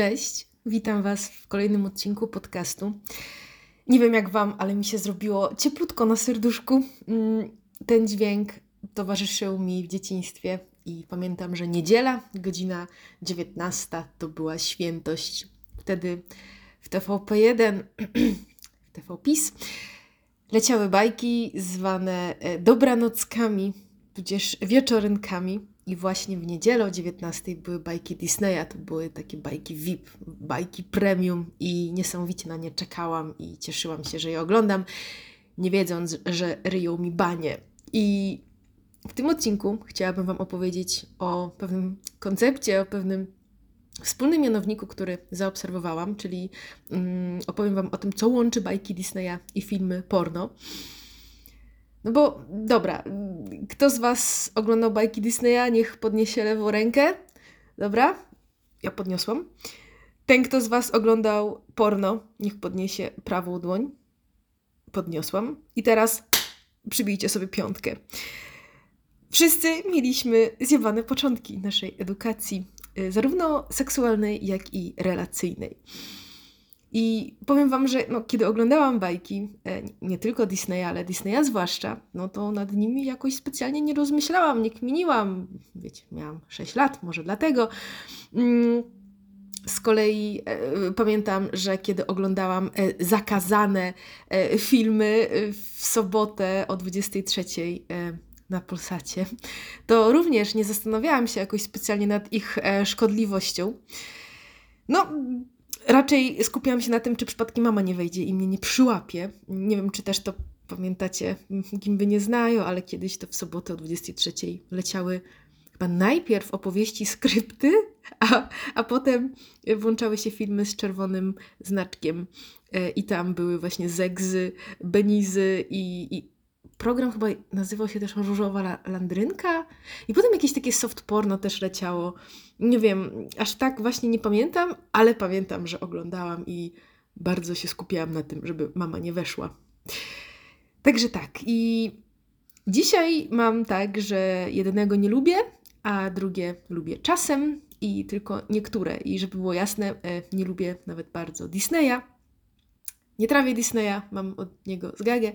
Cześć, witam Was w kolejnym odcinku podcastu. Nie wiem jak Wam, ale mi się zrobiło cieplutko na serduszku. Mm, ten dźwięk towarzyszył mi w dzieciństwie i pamiętam, że niedziela, godzina 19 to była świętość. Wtedy w TVP1, w TVPiS leciały bajki zwane e, dobranockami, tudzież wieczorynkami. I właśnie w niedzielę o 19 były bajki Disneya, to były takie bajki VIP, bajki premium i niesamowicie na nie czekałam i cieszyłam się, że je oglądam, nie wiedząc, że ryją mi banie. I w tym odcinku chciałabym Wam opowiedzieć o pewnym koncepcie, o pewnym wspólnym mianowniku, który zaobserwowałam, czyli um, opowiem Wam o tym, co łączy bajki Disneya i filmy porno. No bo dobra, kto z Was oglądał bajki Disneya, niech podniesie lewą rękę. Dobra, ja podniosłam. Ten, kto z Was oglądał porno, niech podniesie prawą dłoń. Podniosłam. I teraz przybijcie sobie piątkę. Wszyscy mieliśmy zjebane początki naszej edukacji, y, zarówno seksualnej, jak i relacyjnej. I powiem Wam, że no, kiedy oglądałam bajki, e, nie tylko Disneya, ale Disneya zwłaszcza, no to nad nimi jakoś specjalnie nie rozmyślałam, nie kminiłam. Wiecie, miałam 6 lat, może dlatego. Mm, z kolei e, pamiętam, że kiedy oglądałam e, zakazane filmy w sobotę o 23 e, na Polsacie, to również nie zastanawiałam się jakoś specjalnie nad ich szkodliwością. No, raczej skupiałam się na tym, czy przypadkiem mama nie wejdzie i mnie nie przyłapie. Nie wiem, czy też to pamiętacie, gimby nie znają, ale kiedyś to w sobotę o 23 leciały chyba najpierw opowieści, skrypty, a, a potem włączały się filmy z czerwonym znaczkiem e, i tam były właśnie zegzy, benizy i, i program chyba nazywał się też Różowa Landrynka i potem jakieś takie soft porno też leciało. Nie wiem, aż tak właśnie nie pamiętam, ale pamiętam, że oglądałam i bardzo się skupiałam na tym, żeby mama nie weszła. Także tak i dzisiaj mam tak, że jednego nie lubię, a drugie lubię czasem i tylko niektóre. I żeby było jasne, e, nie lubię nawet bardzo Disneya. Nie trawię Disneya, mam od niego zgagę.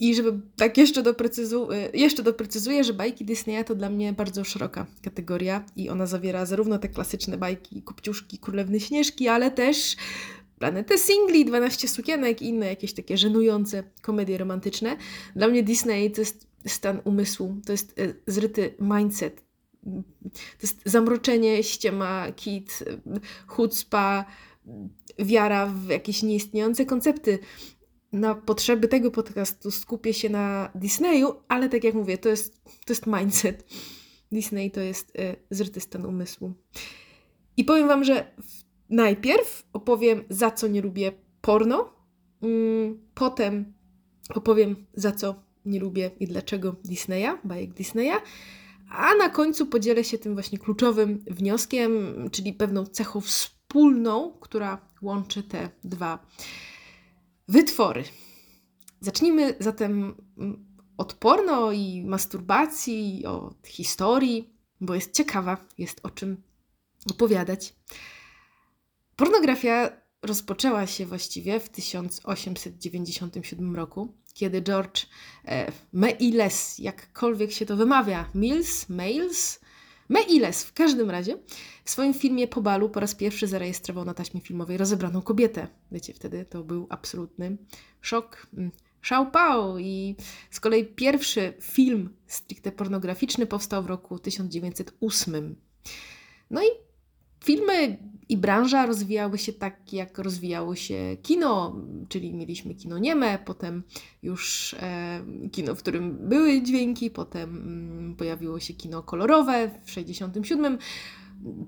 I żeby tak jeszcze, doprecyzu jeszcze doprecyzuję, że bajki Disneya to dla mnie bardzo szeroka kategoria i ona zawiera zarówno te klasyczne bajki Kupciuszki, Królewny Śnieżki, ale też Planetę Singli, 12 sukienek i inne jakieś takie żenujące komedie romantyczne. Dla mnie Disney to jest stan umysłu, to jest e, zryty mindset, to jest zamroczenie, ściema, kit, chucpa, wiara w jakieś nieistniejące koncepty na potrzeby tego podcastu skupię się na Disneyu, ale tak jak mówię, to jest, to jest mindset. Disney to jest y, zryty stan umysłu. I powiem Wam, że najpierw opowiem, za co nie lubię porno, mm, potem opowiem, za co nie lubię i dlaczego Disneya, bajek Disneya, a na końcu podzielę się tym właśnie kluczowym wnioskiem, czyli pewną cechą wspólną, która łączy te dwa Wytwory. Zacznijmy zatem mm, od porno i masturbacji, od historii, bo jest ciekawa, jest o czym opowiadać. Pornografia rozpoczęła się właściwie w 1897 roku, kiedy George e, Meiles, jakkolwiek się to wymawia, Mills, Mails, Meiles w każdym razie w swoim filmie Po balu po raz pierwszy zarejestrował na taśmie filmowej rozebraną kobietę. Wiecie, wtedy to był absolutny szok. Mm, Szałpał i z kolei pierwszy film stricte pornograficzny powstał w roku 1908. No i filmy i branża rozwijały się tak, jak rozwijało się kino, czyli mieliśmy kino nieme, potem już e, kino, w którym były dźwięki, potem mm, pojawiło się kino kolorowe w 67.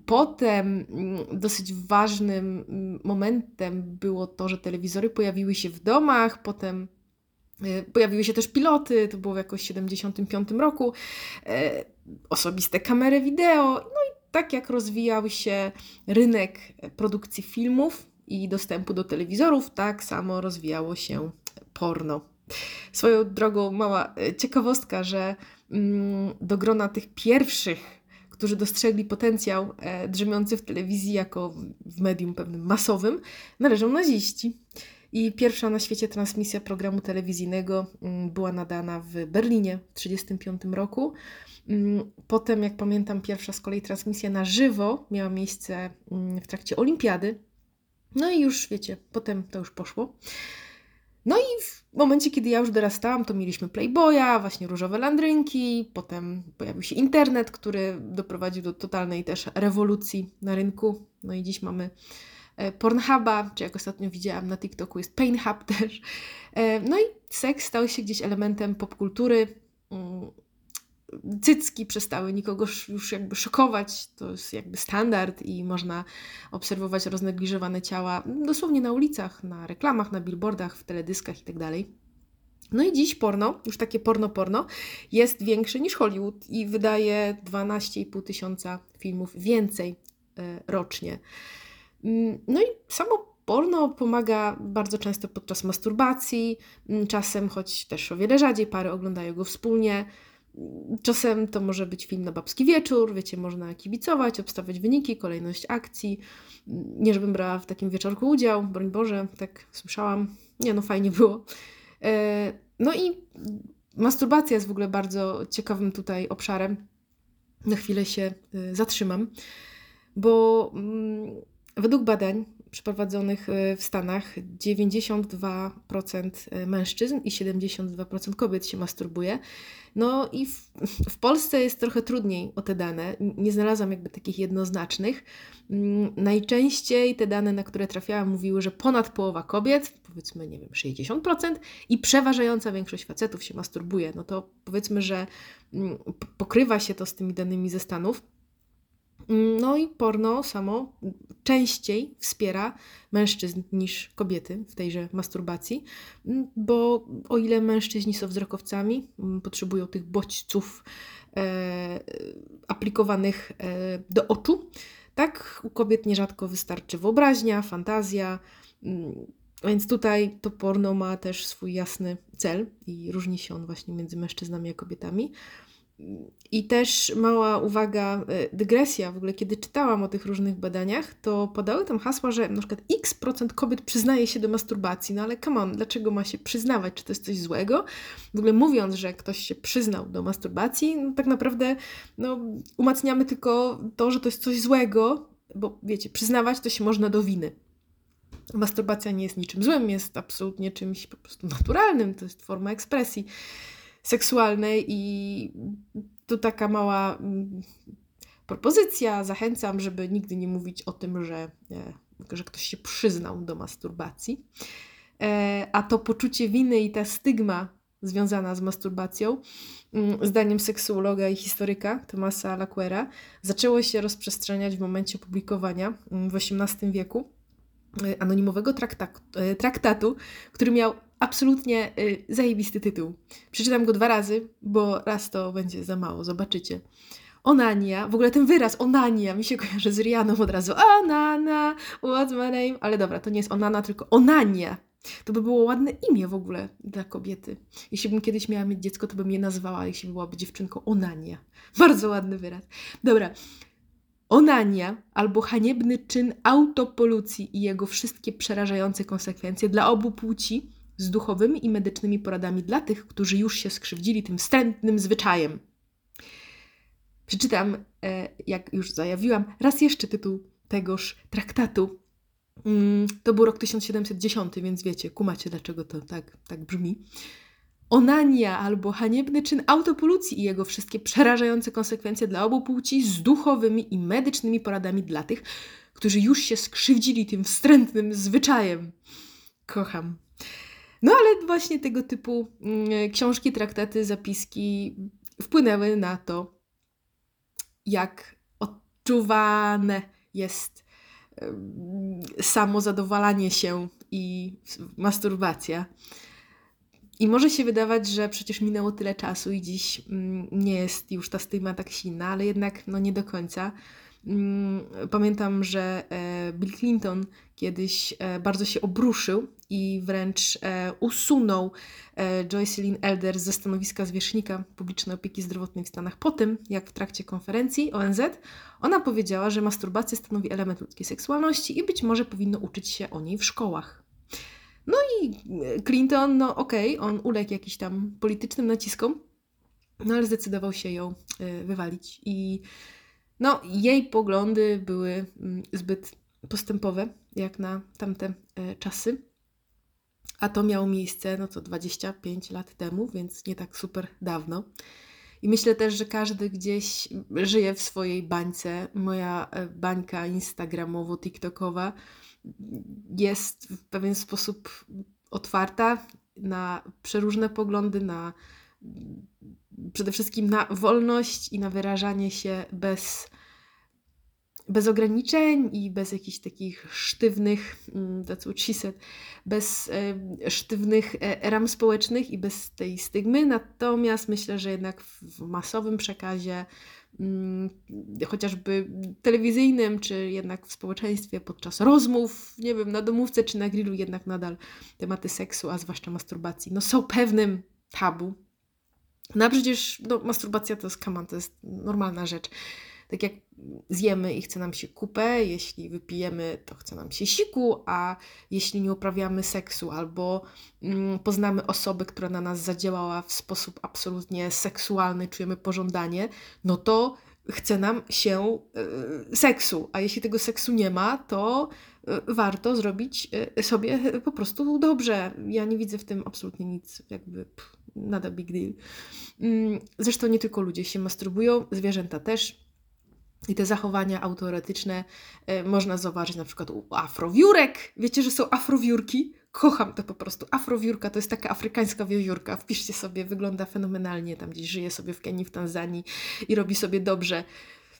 Potem mm, dosyć ważnym mm, momentem było to, że telewizory pojawiły się w domach, potem e, pojawiły się też piloty, to było w jakoś 75 roku, e, osobiste kamery wideo, no i tak jak rozwijał się rynek produkcji filmów i dostępu do telewizorów, tak samo rozwijało się porno. Swoją drogą mała e, ciekawostka, że mm, do grona tych pierwszych którzy dostrzegli potencjał e, drzemiący w telewizji jako w medium pewnym masowym, należą naziści. I pierwsza na świecie transmisja programu telewizyjnego mm, była nadana w Berlinie w 1935 roku. Mm, potem, jak pamiętam, pierwsza z kolei transmisja na żywo miała miejsce mm, w trakcie olimpiady. No i już wiecie, potem to już poszło. No i w momencie, kiedy ja już dorastałam, to mieliśmy Playboya, właśnie różowe landrynki, potem pojawił się internet, który doprowadził do totalnej też rewolucji na rynku. No i dziś mamy Pornhuba, czy jak ostatnio widziałam na TikToku jest Painhub też. E, no i seks stał się gdzieś elementem popkultury. Mm, cycki przestały nikogo już jakby szokować. To jest jakby standard i można obserwować roznegliżowane ciała dosłownie na ulicach, na reklamach, na billboardach, w teledyskach itd. Tak no i dziś porno, już takie porno-porno, jest większe niż Hollywood i wydaje 12,5 tysiąca filmów więcej e, rocznie. Mm, no i samo porno pomaga bardzo często podczas masturbacji, mm, czasem, choć też o wiele rzadziej, pary oglądają go wspólnie. Czasem to może być film na babski wieczór, wiecie, można kibicować, obstawiać wyniki, kolejność akcji. Nie, żebym brała w takim wieczorku udział, broń Boże, tak słyszałam. Nie, no fajnie było. E, no i masturbacja jest w ogóle bardzo ciekawym tutaj obszarem. Na chwilę się e, zatrzymam, bo mm, według badań przeprowadzonych e, w Stanach 92% e, mężczyzn i 72% kobiet się masturbuje. No i w, w, Polsce jest trochę trudniej o te dane. Nie znalazłam jakby takich jednoznacznych. Mm, najczęściej te dane, na które trafiałam, mówiły, że ponad połowa kobiet, powiedzmy, nie wiem, 60% i przeważająca większość facetów się masturbuje. No to powiedzmy, że mm, pokrywa się to z tymi danymi ze Stanów. No i porno samo częściej wspiera mężczyzn niż kobiety w tejże masturbacji, bo o ile mężczyźni są wzrokowcami, potrzebują tych bodźców e, aplikowanych e, do oczu, tak u kobiet nierzadko wystarczy wyobraźnia, fantazja. Więc tutaj to porno ma też swój jasny cel i różni się on właśnie między mężczyznami a kobietami. I też mała uwaga, e, dygresja w ogóle, kiedy czytałam o tych różnych badaniach, to podały tam hasła, że przykład x procent kobiet przyznaje się do masturbacji, no ale come on, dlaczego ma się przyznawać? Czy to jest coś złego? W ogóle mówiąc, że ktoś się przyznał do masturbacji, no tak naprawdę no, umacniamy tylko to, że to jest coś złego, bo wiecie, przyznawać to się można do winy. Masturbacja nie jest niczym złym, jest absolutnie czymś po prostu naturalnym, to jest forma ekspresji seksualnej i tu taka mała mm, propozycja, zachęcam, żeby nigdy nie mówić o tym, że, e, że ktoś się przyznał do masturbacji. E, a to poczucie winy i ta stygma związana z masturbacją, mm, zdaniem seksuologa i historyka Tomasa Laquera, zaczęło się rozprzestrzeniać w momencie publikowania mm, w XVIII wieku e, anonimowego traktatu, traktatu który miał absolutnie y, zajebisty tytuł. Przeczytam go dwa razy, bo raz to będzie za mało, zobaczycie. Onania, w ogóle ten wyraz onania mi się kojarzy z Rianą od razu. Onana, what's my name? Ale dobra, to nie jest onana, tylko onania. To by było ładne imię w ogóle dla kobiety. Jeśli bym kiedyś miała mieć dziecko, to bym je nazwała, jeśli byłaby dziewczynką, onania. Bardzo ładny wyraz. Dobra. Onania albo haniebny czyn autopolucji i jego wszystkie przerażające konsekwencje dla obu płci z duchowymi i medycznymi poradami dla tych, którzy już się skrzywdzili tym wstrętnym zwyczajem. Przeczytam, e, jak już zajawiłam, raz jeszcze tytuł tegoż traktatu. Mm, to był rok 1710, więc wiecie, kumacie dlaczego to tak, tak brzmi. Onania albo haniebny czyn autopolucji i jego wszystkie przerażające konsekwencje dla obu płci z duchowymi i medycznymi poradami dla tych, którzy już się skrzywdzili tym wstrętnym zwyczajem. Kocham. No ale właśnie tego typu mm, książki, traktaty, zapiski wpłynęły na to, jak odczuwane jest samo zadowalanie się i masturbacja. I może się wydawać, że przecież minęło tyle czasu i dziś mm, nie jest już ta stygma tak silna, ale jednak no nie do końca. Mm, pamiętam, że e, Bill Clinton kiedyś e, bardzo się obruszył i wręcz e, usunął Joycelyn Elder ze stanowiska zwierzchnika publicznej opieki zdrowotnej w Stanach po tym, jak w trakcie konferencji ONZ ona powiedziała, że masturbacja stanowi element ludzkiej seksualności i być może powinno uczyć się o niej w szkołach. No i Clinton, no okej, okay, on uległ jakiś tam politycznym naciskom, no ale zdecydował się ją wywalić i no, jej poglądy były mm, zbyt postępowe, jak na tamte e, czasy. A to miało miejsce, no to 25 lat temu, więc nie tak super dawno. I myślę też, że każdy gdzieś żyje w swojej bańce. Moja e, bańka instagramowo-tiktokowa jest w pewien sposób otwarta na przeróżne poglądy, na przede wszystkim na wolność i na wyrażanie się bez, bez ograniczeń i bez jakichś takich sztywnych, mm, that's what she said, bez sztywnych e, ram społecznych i bez tej stygmy. Natomiast myślę, że jednak w masowym przekazie, mm, chociażby telewizyjnym, czy jednak w społeczeństwie podczas rozmów, nie wiem, na domówce czy na grillu, jednak nadal tematy seksu, a zwłaszcza masturbacji, no są pewnym tabu no a przecież no, masturbacja to jest kaman, to jest normalna rzecz. Tak jak zjemy i chce nam się kupę, jeśli wypijemy, to chce nam się siku, a jeśli nie uprawiamy seksu albo mm, poznamy osobę, która na nas zadziałała w sposób absolutnie seksualny, czujemy pożądanie, no to chce nam się y, seksu, a jeśli tego seksu nie ma, to y, warto zrobić y, sobie po prostu dobrze. Ja nie widzę w tym absolutnie nic jakby pff, nada big deal. Mm, zresztą nie tylko ludzie się masturbują, zwierzęta też. I te zachowania autoretyczne e, można zauważyć na przykład u afrowiórek. Wiecie, że są afrowiórki? Kocham to po prostu. Afrowiórka to jest taka afrykańska wiewiórka. Wpiszcie sobie, wygląda fenomenalnie. Tam gdzieś żyje sobie w Kenii, w Tanzanii i robi sobie dobrze.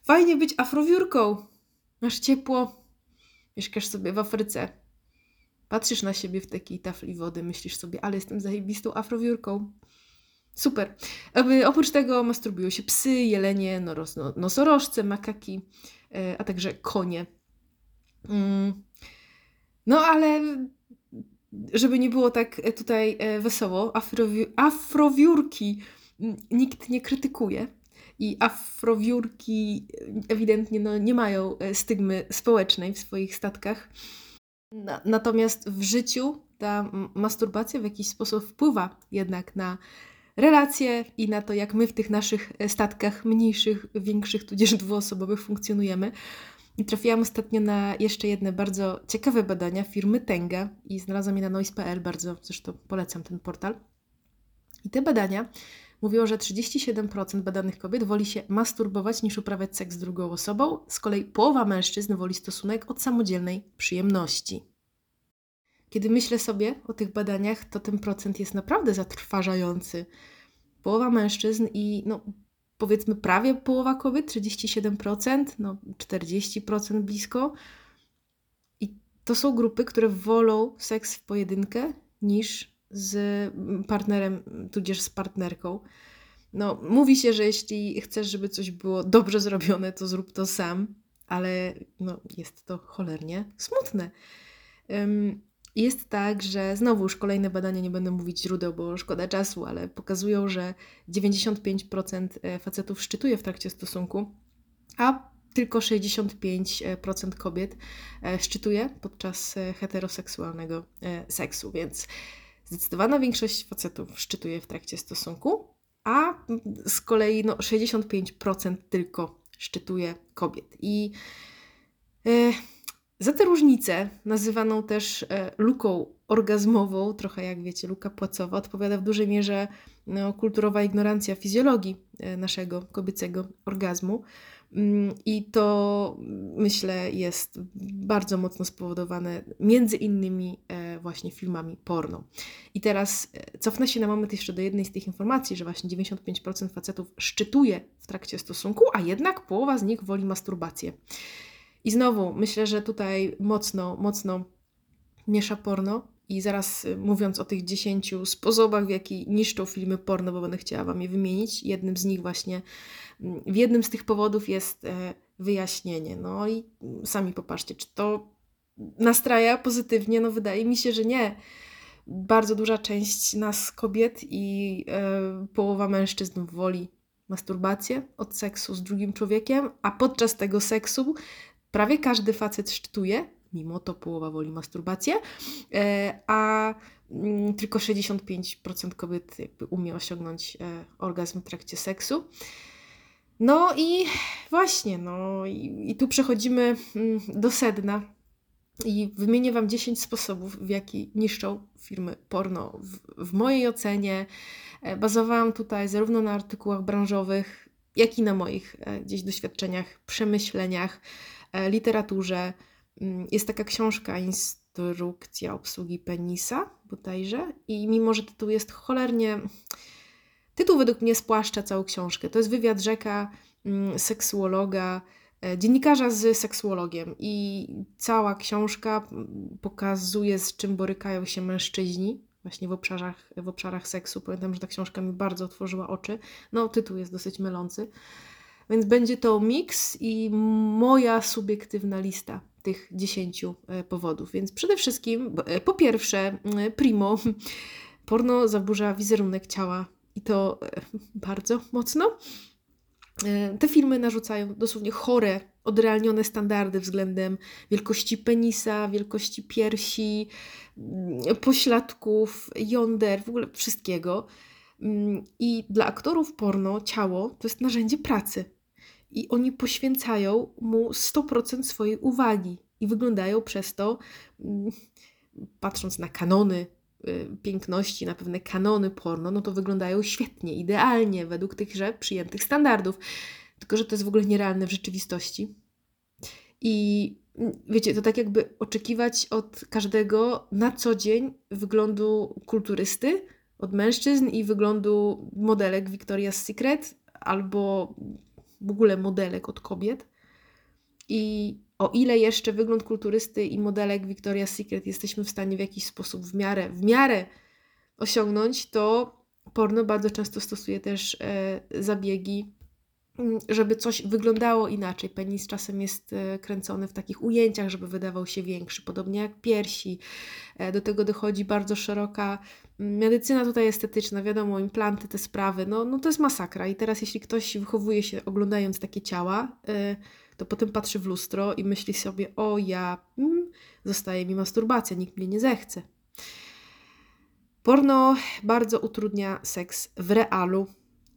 Fajnie być afrowiórką. Masz ciepło, mieszkasz sobie w Afryce. Patrzysz na siebie w takiej tafli wody, myślisz sobie, ale jestem zajebistą afrowiórką. Super. Oprócz tego masturbują się psy, jelenie, noros, no, nosorożce, makaki, e, a także konie. Mm. No ale żeby nie było tak e, tutaj e, wesoło, afrowi afrowiórki nikt nie krytykuje. I afrowiórki ewidentnie no, nie mają stygmy społecznej w swoich statkach. Natomiast w życiu ta masturbacja w jakiś sposób wpływa jednak na relacje i na to, jak my w tych naszych e, statkach mniejszych, większych, tudzież dwuosobowych funkcjonujemy. I trafiłam ostatnio na jeszcze jedne bardzo ciekawe badania firmy Tenga i znalazłam je na noise.pl, bardzo zresztą polecam ten portal. I te badania mówiło, że 37% badanych kobiet woli się masturbować niż uprawiać seks z drugą osobą, z kolei połowa mężczyzn woli stosunek od samodzielnej przyjemności. Kiedy myślę sobie o tych badaniach, to ten procent jest naprawdę zatrważający. Połowa mężczyzn i no, powiedzmy prawie połowa kobiet, 37%, no 40% blisko. I to są grupy, które wolą seks w pojedynkę niż z partnerem, tudzież z partnerką. No, mówi się, że jeśli chcesz, żeby coś było dobrze zrobione, to zrób to sam, ale no, jest to cholernie smutne. Jest tak, że znowu już kolejne badania, nie będę mówić źródeł, bo szkoda czasu, ale pokazują, że 95% e, facetów szczytuje w trakcie stosunku, a tylko 65% kobiet e, szczytuje podczas e, heteroseksualnego seksu, więc zdecydowana większość facetów szczytuje w trakcie stosunku, a z kolei no, 65% tylko szczytuje kobiet. I za tę różnicę, nazywaną też e, luką orgazmową, trochę jak wiecie, luka płacowa, odpowiada w dużej mierze no, kulturowa ignorancja fizjologii e, naszego kobiecego orgazmu. Mm, I to myślę jest bardzo mocno spowodowane między innymi e, właśnie filmami porno. I teraz cofnę się na moment jeszcze do jednej z tych informacji, że właśnie 95% facetów szczytuje w trakcie stosunku, a jednak połowa z nich woli masturbację. I znowu myślę, że tutaj mocno, mocno miesza porno. I zaraz y, mówiąc o tych dziesięciu sposobach, w jaki niszczą filmy porno, bo będę chciała Wam je wymienić, jednym z nich właśnie, mm, w jednym z tych powodów jest e, wyjaśnienie. No i sami popatrzcie, czy to nastraja pozytywnie? No wydaje mi się, że nie. Bardzo duża część nas, kobiet i e, połowa mężczyzn woli masturbację od seksu z drugim człowiekiem, a podczas tego seksu prawie każdy facet szczytuje, mimo to połowa woli masturbację, e, a mm, tylko 65% kobiet umie osiągnąć e, orgazm w trakcie seksu. No i właśnie, no i, i tu przechodzimy mm, do sedna. I wymienię Wam 10 sposobów, w jaki niszczą firmy porno. W, w mojej ocenie e, bazowałam tutaj zarówno na artykułach branżowych, jak i na moich gdzieś doświadczeniach, przemyśleniach, literaturze. Mm, jest taka książka, Instrukcja obsługi penisa, bodajże. I mimo, że tytuł jest cholernie. Tytuł według mnie spłaszcza całą książkę. To jest wywiad rzeka mm, seksuologa, e, dziennikarza z seksuologiem. I cała książka mm, pokazuje, z czym borykają się mężczyźni właśnie w obszarach, w obszarach seksu. Pamiętam, że ta książka mi bardzo otworzyła oczy. No, tytuł jest dosyć mylący. Więc będzie to miks i moja subiektywna lista tych 10 e, powodów. Więc przede wszystkim, e, po pierwsze, e, primo, porno zaburza wizerunek ciała i to bardzo mocno. Te filmy narzucają dosłownie chore, odrealnione standardy względem wielkości penisa, wielkości piersi, pośladków, jąder, w ogóle wszystkiego. I dla aktorów porno ciało to jest narzędzie pracy i oni poświęcają mu 100% swojej uwagi i wyglądają przez to, mm, patrząc na kanony y, piękności, na pewne kanony porno, no to wyglądają świetnie, idealnie, według tychże przyjętych standardów. Tylko, że to jest w ogóle nierealne w rzeczywistości. I mm, wiecie, to tak jakby oczekiwać od każdego na co dzień wyglądu kulturysty, od mężczyzn i wyglądu modelek Victoria's Secret albo w ogóle modelek od kobiet. I o ile jeszcze wygląd kulturysty i modelek Victoria's Secret jesteśmy w stanie w jakiś sposób w miarę, w miarę osiągnąć, to porno bardzo często stosuje też e, zabiegi, mm, żeby coś wyglądało inaczej. Penis czasem jest e, kręcony w takich ujęciach, żeby wydawał się większy, podobnie jak piersi. E, do tego dochodzi bardzo szeroka Medycyna tutaj estetyczna, wiadomo, implanty, te sprawy, no, no to jest masakra. I teraz, jeśli ktoś wychowuje się oglądając takie ciała, y, to potem patrzy w lustro i myśli sobie: O, ja, mm, zostaje mi masturbacja, nikt mnie nie zechce. Porno bardzo utrudnia seks w realu.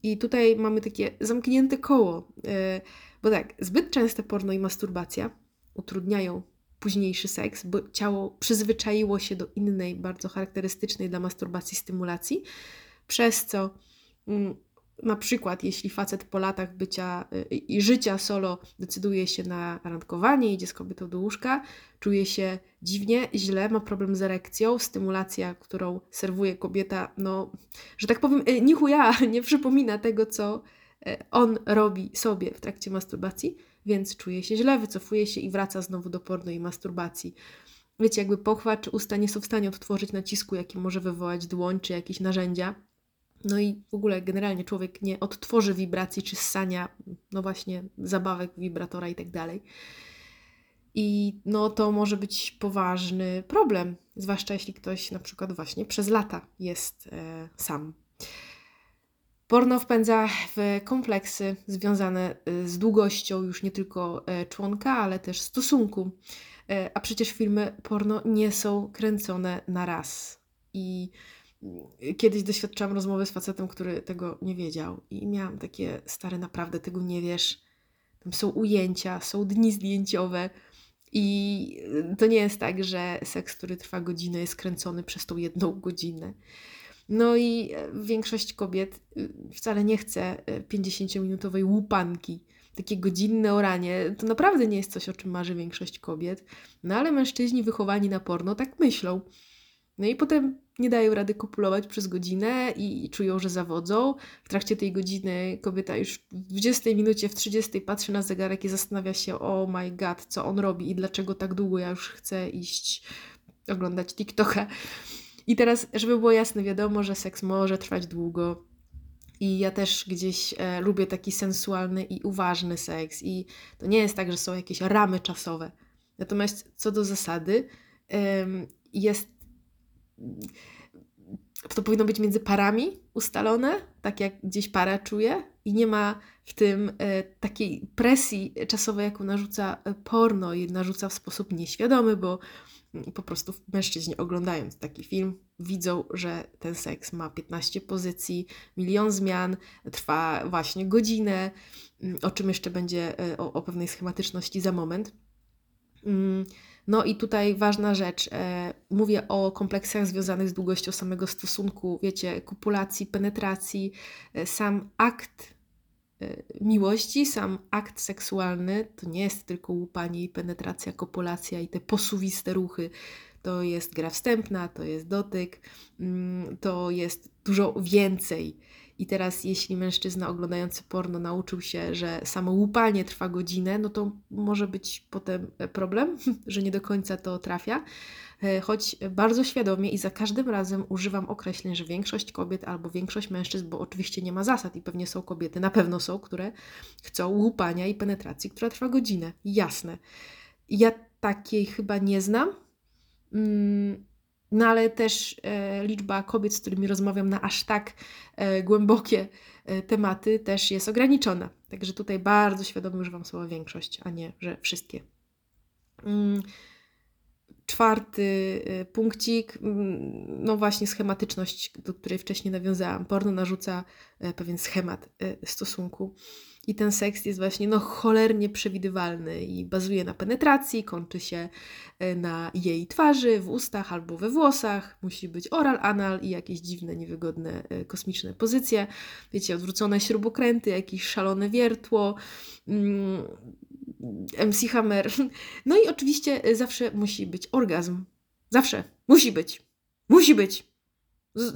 I tutaj mamy takie zamknięte koło, y, bo tak, zbyt częste porno i masturbacja utrudniają późniejszy seks, bo ciało przyzwyczaiło się do innej, bardzo charakterystycznej dla masturbacji stymulacji, przez co mm, na przykład, jeśli facet po latach bycia y, i życia solo decyduje się na randkowanie, idzie z kobietą do łóżka, czuje się dziwnie, źle, ma problem z erekcją, stymulacja, którą serwuje kobieta, no, że tak powiem, y, nichu ja nie przypomina tego, co y, on robi sobie w trakcie masturbacji, więc czuje się źle, wycofuje się i wraca znowu do porno i masturbacji. Wiecie, jakby pochwa czy usta nie są w stanie odtworzyć nacisku, jaki może wywołać dłoń czy jakieś narzędzia. No i w ogóle generalnie człowiek nie odtworzy wibracji czy ssania, no właśnie zabawek, wibratora i tak dalej. I no to może być poważny problem, zwłaszcza jeśli ktoś na przykład właśnie przez lata jest e, sam. Porno wpędza w kompleksy związane y, z długością już nie tylko e, członka, ale też stosunku. E, a przecież filmy porno nie są kręcone na raz. I y, kiedyś doświadczyłam rozmowy z facetem, który tego nie wiedział. I miałam takie, stare, naprawdę tego nie wiesz. Tam są ujęcia, są dni zdjęciowe. I y, to nie jest tak, że seks, który trwa godzinę, jest kręcony przez tą jedną godzinę. No i e, większość kobiet y, wcale nie chce 50-minutowej e, łupanki, takie godzinne oranie. To naprawdę nie jest coś, o czym marzy większość kobiet. No ale mężczyźni wychowani na porno tak myślą. No i potem nie dają rady kopulować przez godzinę i, czują, że zawodzą. W trakcie tej godziny kobieta już w 20 minucie, w 30 patrzy na zegarek i zastanawia się, o oh my god, co on robi i dlaczego tak długo ja już chcę iść oglądać TikToka. I teraz, żeby było jasne, wiadomo, że seks może trwać długo I ja też gdzieś e, lubię taki sensualny i uważny seks. I to nie jest tak, że są jakieś ramy czasowe. Natomiast co do zasady, jest. To powinno być między parami ustalone, tak jak gdzieś para czuje, i nie ma w tym e, takiej presji czasowej, jaką narzuca e, porno i narzuca w sposób nieświadomy, bo po prostu mężczyźni oglądając taki film widzą, że ten seks ma 15 pozycji, milion zmian, trwa właśnie godzinę, mm, o czym jeszcze będzie e, o, o pewnej schematyczności za moment. Mm, no i tutaj ważna rzecz. E, mówię o kompleksach związanych z długością samego stosunku, wiecie, kopulacji, penetracji. E, sam akt miłości, sam akt seksualny to nie jest tylko łupanie i penetracja, kopulacja i te posuwiste ruchy. To jest gra wstępna, to jest dotyk, mm, to jest dużo więcej. I teraz, jeśli mężczyzna oglądający porno nauczył się, że samo łupanie trwa godzinę, no to może być potem problem, że nie do końca to trafia. E, choć bardzo świadomie i za każdym razem używam określeń, że większość kobiet albo większość mężczyzn, bo oczywiście nie ma zasad i pewnie są kobiety, na pewno są, które chcą łupania i penetracji, która trwa godzinę. Jasne. Ja takiej chyba nie znam. Mm, no ale też e, liczba kobiet, z którymi rozmawiam na aż tak e, głębokie e, tematy, też jest ograniczona. Także tutaj bardzo świadomie używam słowa większość, a nie, że wszystkie. Mm, czwarty punkcik, mm, no właśnie schematyczność, do której wcześniej nawiązałam. Porno narzuca pewien schemat stosunku. I ten seks jest właśnie no, cholernie przewidywalny i bazuje na penetracji, kończy się e, na jej twarzy, w ustach albo we włosach. Musi być oral, anal i jakieś dziwne, niewygodne, kosmiczne pozycje. Wiecie, odwrócone śrubokręty, jakieś szalone wiertło. Mm, MC Hammer. No i oczywiście y, zawsze musi być orgazm. Zawsze. Musi być. Musi być.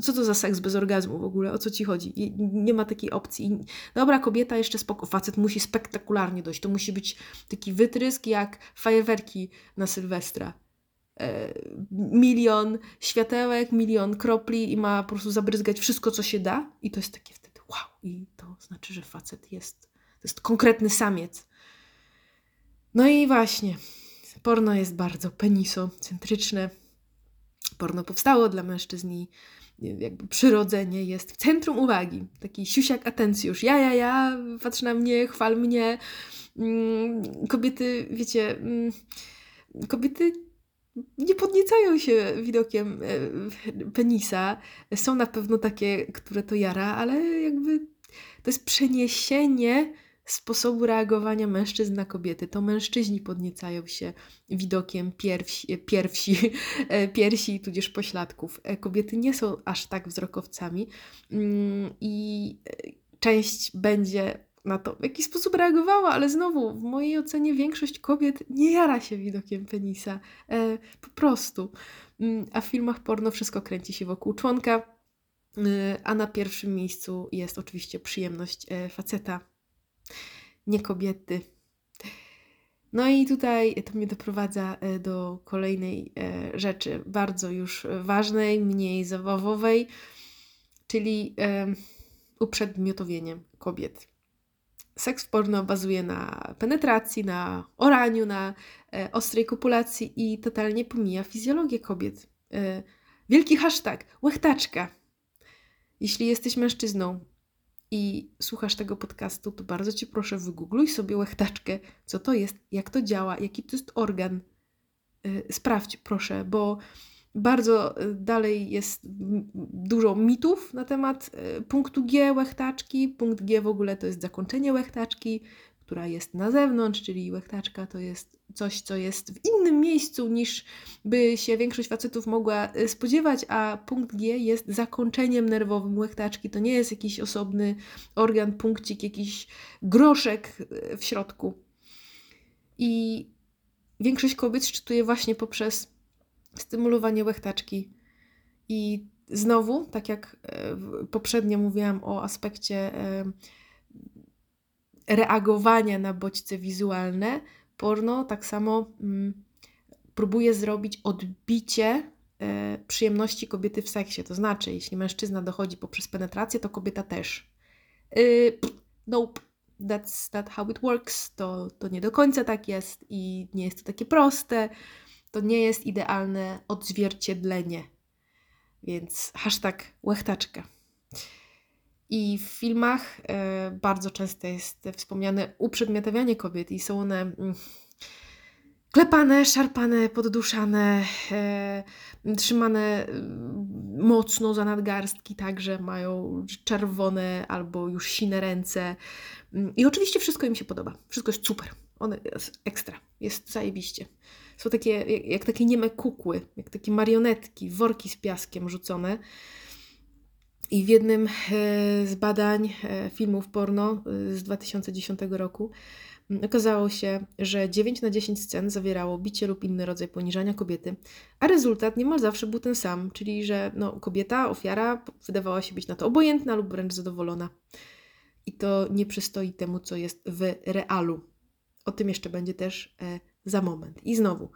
Co to za seks bez orgazmu w ogóle? O co ci chodzi? Nie ma takiej opcji. Dobra, kobieta jeszcze spoko, facet musi spektakularnie dojść. To musi być taki wytrysk jak fajerwerki na Sylwestra. E, milion światełek, milion kropli i ma po prostu zabryzgać wszystko, co się da. I to jest takie wtedy wow. I to znaczy, że facet jest, to jest konkretny samiec. No i właśnie, porno jest bardzo penisocentryczne. Porno powstało dla mężczyzn i jakby przyrodzenie jest w centrum uwagi. Taki siusiak atencjusz. Ja, ja, ja, patrz na mnie, chwal mnie. Mm, kobiety, wiecie, mm, kobiety nie podniecają się widokiem e, penisa. Są na pewno takie, które to jara, ale jakby to jest przeniesienie sposobu reagowania mężczyzn na kobiety. To mężczyźni podniecają się widokiem piersi, piersi, e, piersi tudzież pośladków. E, kobiety nie są aż tak wzrokowcami mm, i e, część będzie na to w jakiś sposób reagowała, ale znowu w mojej ocenie większość kobiet nie jara się widokiem penisa. po prostu. Mm, a w filmach porno wszystko kręci się wokół członka, a na pierwszym miejscu jest oczywiście przyjemność faceta nie kobiety. No i tutaj to mnie doprowadza e, do kolejnej e, rzeczy, bardzo już ważnej, mniej zabawowej, czyli uprzedmiotowienie kobiet. Seks porno bazuje na penetracji, na oraniu, na e, ostrej kopulacji i totalnie pomija fizjologię kobiet. Wielki hashtag, łechtaczka. Jeśli jesteś mężczyzną, i słuchasz tego podcastu, to bardzo Cię proszę, wygoogluj sobie łechtaczkę, co to jest, jak to działa, jaki to jest organ. Y, sprawdź, proszę, bo bardzo y, dalej jest dużo mitów na temat y, punktu G łechtaczki. Punkt G w ogóle to jest zakończenie łechtaczki, która jest na zewnątrz, czyli łechtaczka to jest coś, co jest w innym miejscu niż by się większość facetów mogła e, spodziewać, a punkt G jest zakończeniem nerwowym łechtaczki. To nie jest jakiś osobny organ, punkcik, jakiś groszek e, w środku. I większość kobiet szczytuje właśnie poprzez stymulowanie łechtaczki. I znowu, tak jak e, poprzednio mówiłam o aspekcie reagowania na bodźce wizualne, porno tak samo mm, próbuje zrobić odbicie e, przyjemności kobiety w seksie. To znaczy, jeśli mężczyzna dochodzi poprzez penetrację, to kobieta też. Yy, nope, that's not how it works. To, to nie do końca tak jest i nie jest to takie proste. To nie jest idealne odzwierciedlenie. Więc hashtag łechtaczka. I w filmach e, bardzo często jest wspomniane uprzedmiotawianie kobiet i są one mm, klepane, szarpane, podduszane, e, trzymane mm, mocno za nadgarstki, tak, że mają czerwone albo już sine ręce. Mm, I oczywiście wszystko im się podoba. Wszystko jest super. One jest ekstra. Jest zajebiście. Są takie, jak takie nieme kukły, jak takie marionetki, worki z piaskiem rzucone. I w jednym e, z badań e, filmów porno e, z 2010 roku okazało się, że 9 na 10 scen zawierało bicie lub inny rodzaj poniżania kobiety, a rezultat niemal zawsze był ten sam, czyli że no, kobieta, ofiara wydawała się być na to obojętna lub wręcz zadowolona. I to nie przystoi temu, co jest w realu. O tym jeszcze będzie też za moment. I znowu,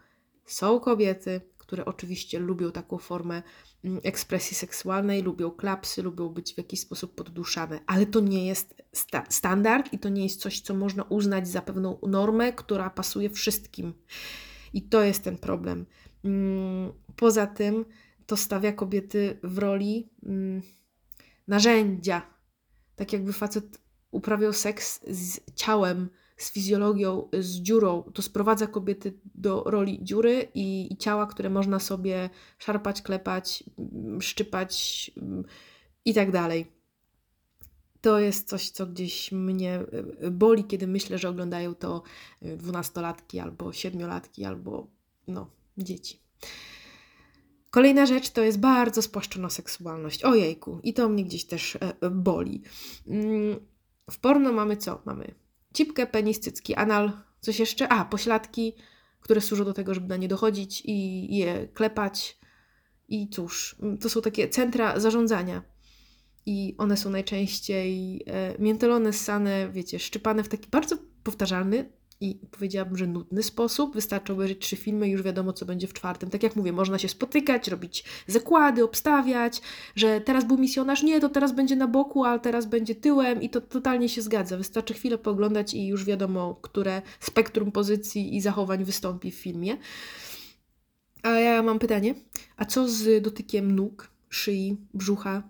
są kobiety, które oczywiście lubią taką formę ekspresji seksualnej, lubią klapsy, lubią być w jakiś sposób podduszane, ale to nie jest sta standard i to nie jest coś, co można uznać za pewną normę, która pasuje wszystkim. I to jest ten problem. Mm, poza tym to stawia kobiety w roli mm, narzędzia. Tak jakby facet uprawiał seks z ciałem, z fizjologią, z dziurą. To sprowadza kobiety do roli dziury i, i ciała, które można sobie szarpać, klepać, mm, szczypać mm, i tak dalej. To jest coś, co gdzieś mnie y, boli, kiedy myślę, że oglądają to y, dwunastolatki albo siedmiolatki, albo no, dzieci. Kolejna rzecz to jest bardzo spłaszczona seksualność. Ojejku, i to mnie gdzieś też e, e, boli. Mm, w porno mamy co? Mamy cipkę, penis, cycki, anal, coś jeszcze? A, pośladki, które służą do tego, żeby na nie dochodzić i je klepać. I cóż, to są takie centra zarządzania. I one są najczęściej e, miętolone, ssane, wiecie, szczypane w taki bardzo powtarzalny, i powiedziałabym, że nudny sposób. Wystarczy obejrzeć trzy filmy i już wiadomo, co będzie w czwartym. Tak jak mówię, można się spotykać, robić zakłady, obstawiać, że teraz był misjonarz, nie, to teraz będzie na boku, a teraz będzie tyłem i to totalnie się zgadza. Wystarczy chwilę pooglądać i już wiadomo, które spektrum pozycji i zachowań wystąpi w filmie. A ja mam pytanie, a co z dotykiem nóg, szyi, brzucha?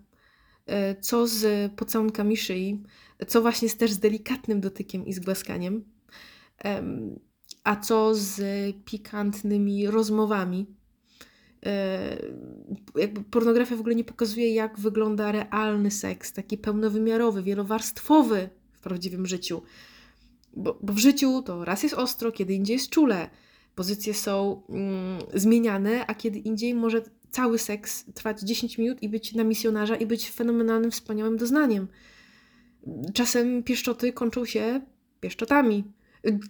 E, co z pocałunkami szyi? Co właśnie z też z delikatnym dotykiem i z głaskaniem? A co z pikantnymi rozmowami? E, jakby pornografia w ogóle nie pokazuje, jak wygląda realny seks, taki pełnowymiarowy, wielowarstwowy w prawdziwym życiu. Bo, bo w życiu to raz jest ostro, kiedy indziej jest czule. Pozycje są mm, zmieniane, a kiedy indziej może cały seks trwać 10 minut i być na misjonarza i być fenomenalnym, wspaniałym doznaniem. Czasem pieszczoty kończą się pieszczotami.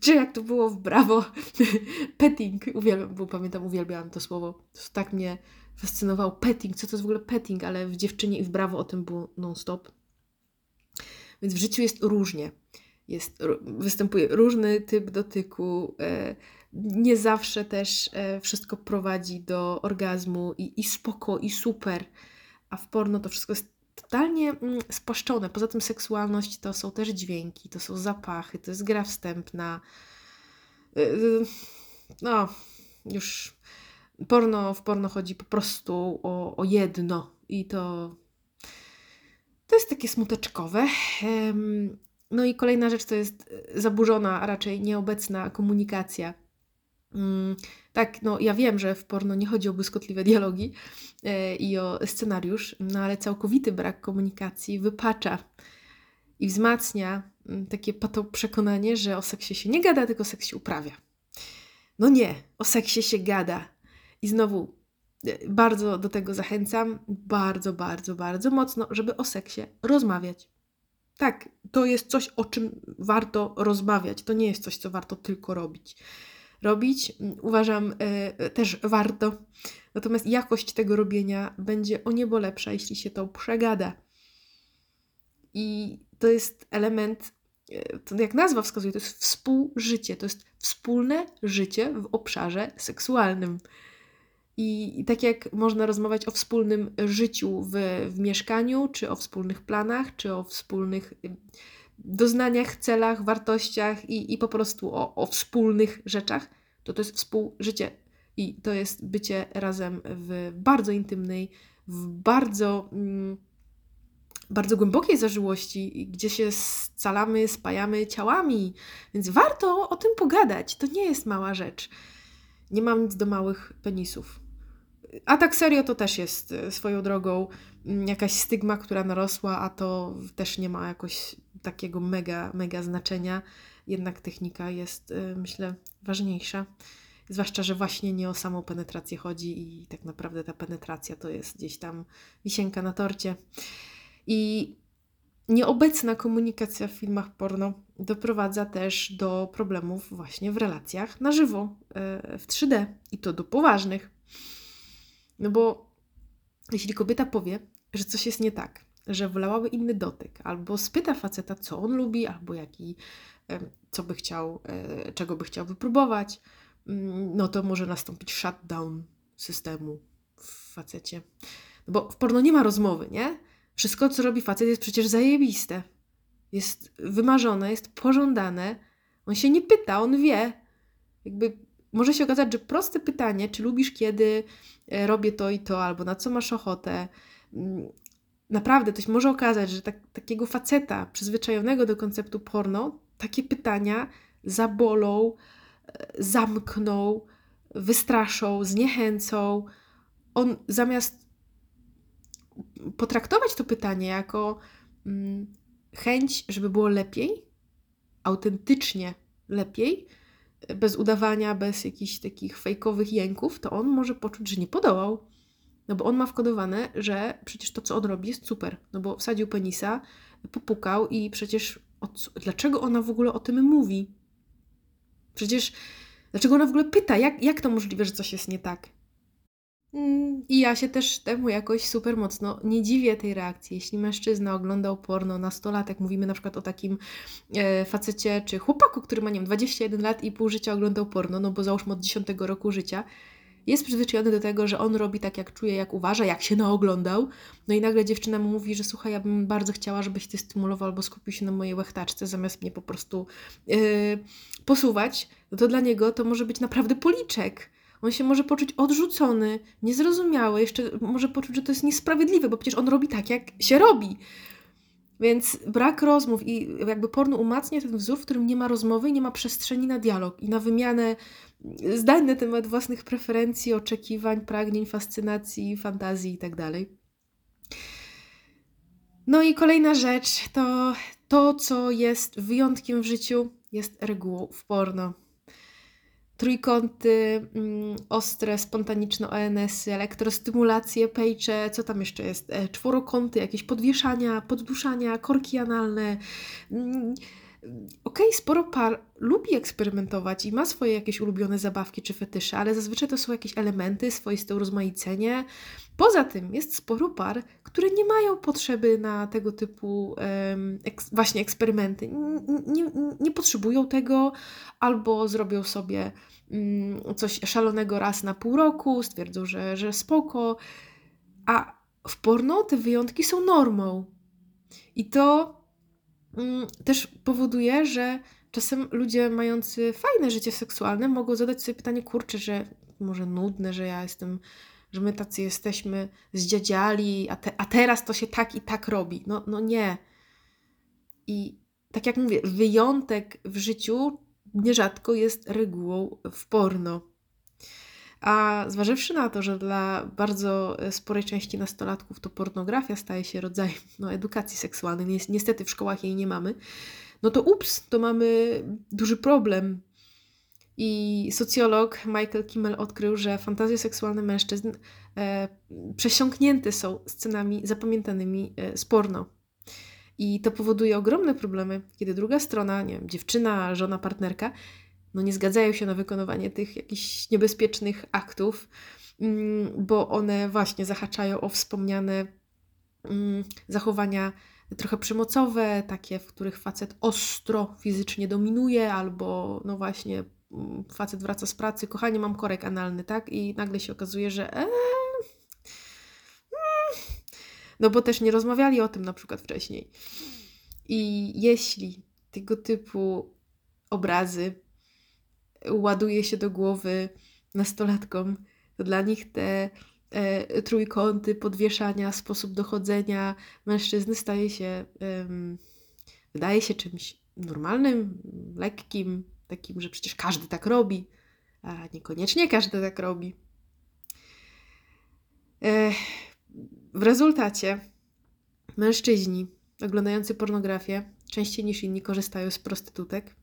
Czy jak to było w Brawo, petting, uwielbiam, bo pamiętam, uwielbiałam to słowo, to tak mnie fascynowało, petting, co to jest w ogóle petting, ale w Dziewczynie i w Brawo o tym było non-stop. Więc w życiu jest różnie, jest, występuje różny typ dotyku, e, nie zawsze też e, wszystko prowadzi do orgazmu i, i spoko, i super, a w porno to wszystko jest totalnie mm, spłaszczone. Poza tym seksualność to są też dźwięki, to są zapachy, to jest gra wstępna. Y, y, no, już porno, w porno chodzi po prostu o, o jedno i to to jest takie smuteczkowe. No i kolejna rzecz to jest zaburzona, a raczej nieobecna komunikacja. Mm, tak, no ja wiem, że w porno nie chodzi o błyskotliwe dialogi e, i o scenariusz, no ale całkowity brak komunikacji wypacza i wzmacnia mm, takie pato przekonanie, że o seksie się nie gada, tylko seks się uprawia. No nie, o seksie się gada. I znowu e, bardzo do tego zachęcam, bardzo, bardzo, bardzo mocno, żeby o seksie rozmawiać. Tak, to jest coś, o czym warto rozmawiać. To nie jest coś, co warto tylko robić robić. Uważam y, też warto. Natomiast jakość tego robienia będzie o niebo lepsza, jeśli się to przegada. I to jest element, y, to jak nazwa wskazuje, to jest współżycie, to jest wspólne życie w obszarze seksualnym. I, I, tak jak można rozmawiać o wspólnym życiu w, w mieszkaniu, czy o wspólnych planach, czy o wspólnych doznaniach, celach, wartościach i, i po prostu o, o wspólnych rzeczach, to to jest współżycie. I to jest bycie razem w bardzo intymnej, w bardzo, mm, bardzo głębokiej zażyłości, gdzie się scalamy, spajamy ciałami. Więc warto o tym pogadać. To nie jest mała rzecz. Nie mam nic do małych penisów. A tak serio to też jest e, swoją drogą mm, jakaś stygma, która narosła, a to też nie ma jakoś takiego mega, mega znaczenia. Jednak technika jest, e, myślę, ważniejsza. Zwłaszcza, że właśnie nie o samą penetrację chodzi i tak naprawdę ta penetracja to jest gdzieś tam wisienka na torcie. I nieobecna komunikacja w filmach porno doprowadza też do problemów właśnie w relacjach na żywo, e, w 3D i to do poważnych. No bo jeśli kobieta powie, że coś jest nie tak, że wolałaby inny dotyk, albo spyta faceta, co on lubi, albo jaki, co by chciał, e, czego by chciał wypróbować, mm, no to może nastąpić shutdown systemu w facecie. No bo w porno nie ma rozmowy, nie? Wszystko, co robi facet, jest przecież zajebiste. Jest wymarzone, jest pożądane. On się nie pyta, on wie. Jakby może się okazać, że proste pytanie, czy lubisz kiedy e, robię to i to, albo na co masz ochotę, mm, naprawdę to się może okazać, że tak, takiego faceta przyzwyczajonego do konceptu porno, takie pytania zabolą, e, zamkną, wystraszą, zniechęcą. On zamiast potraktować to pytanie jako mm, chęć, żeby było lepiej, autentycznie lepiej, bez udawania, bez jakichś takich fejkowych jęków, to on może poczuć, że nie podołał. No bo on ma wkodowane, że przecież to, co on robi, jest super. No bo wsadził penisa, popukał i przecież dlaczego ona w ogóle o tym mówi? Przecież dlaczego ona w ogóle pyta, jak, jak to możliwe, że coś jest nie tak? I ja się też temu jakoś super mocno nie dziwię tej reakcji. Jeśli mężczyzna oglądał porno na 100 lat, jak mówimy na przykład o takim e, facecie czy chłopaku, który ma, nie wiem, 21 lat i pół życia oglądał porno, no bo załóżmy od 10 roku życia, jest przyzwyczajony do tego, że on robi tak, jak czuje, jak uważa, jak się naoglądał. No i nagle dziewczyna mu mówi, że słuchaj, ja bym bardzo chciała, żebyś ty stymulował albo skupił się na mojej łechtaczce, zamiast mnie po prostu yy, posuwać. No to dla niego to może być naprawdę policzek on się może poczuć odrzucony, niezrozumiały, jeszcze może poczuć, że to jest niesprawiedliwe, bo przecież on robi tak, jak się robi. Więc brak rozmów i jakby porno umacnia ten wzór, w którym nie ma rozmowy i nie ma przestrzeni na dialog i na wymianę zdań na temat własnych preferencji, oczekiwań, pragnień, fascynacji, fantazji itd. Tak no i kolejna rzecz to to, co jest wyjątkiem w życiu, jest regułą w porno trójkąty, mm, ostre, spontaniczno-ONS-y, elektrostymulacje, pejcze, co tam jeszcze jest, e, czworokąty, jakieś podwieszania, podduszania, korki analne. Mm, okej, okay, sporo par lubi eksperymentować i ma swoje jakieś ulubione zabawki czy fetysze, ale zazwyczaj to są jakieś elementy, swoiste urozmaicenie. Poza tym jest sporo par, które nie mają potrzeby na tego typu um, eks właśnie eksperymenty. Nie, nie, nie potrzebują tego, albo zrobią sobie coś szalonego raz na pół roku, stwierdzą, że, że spoko. A w porno te wyjątki są normą. I to um, też powoduje, że czasem ludzie mający fajne życie seksualne mogą zadać sobie pytanie, kurczę, że może nudne, że ja jestem że my tacy jesteśmy zdziadziali, a, te, a teraz to się tak i tak robi. No, no nie. I tak jak mówię, wyjątek w życiu nierzadko jest regułą w porno. A zważywszy na to, że dla bardzo sporej części nastolatków to pornografia staje się rodzajem no, edukacji seksualnej, niestety w szkołach jej nie mamy, no to ups, to mamy duży problem i socjolog Michael Kimmel odkrył, że fantazje seksualne mężczyzn e, przesiąknięte są scenami zapamiętanymi e, z porno. I to powoduje ogromne problemy, kiedy druga strona, nie wiem, dziewczyna, żona, partnerka, no nie zgadzają się na wykonywanie tych jakichś niebezpiecznych aktów, mm, bo one właśnie zahaczają o wspomniane mm, zachowania trochę przemocowe, takie, w których facet ostro fizycznie dominuje, albo no właśnie mm, facet wraca z pracy, kochanie, mam korek analny, tak? I nagle się okazuje, że ee, no bo też nie rozmawiali o tym na przykład wcześniej. I jeśli tego typu obrazy ładuje się do głowy nastolatkom, to dla nich te e, trójkąty, podwieszania, sposób dochodzenia mężczyzny staje się, wydaje się czymś normalnym, lekkim, takim, że przecież każdy tak robi, a niekoniecznie każdy tak robi. E, w rezultacie mężczyźni oglądający pornografię częściej niż inni korzystają z prostytutek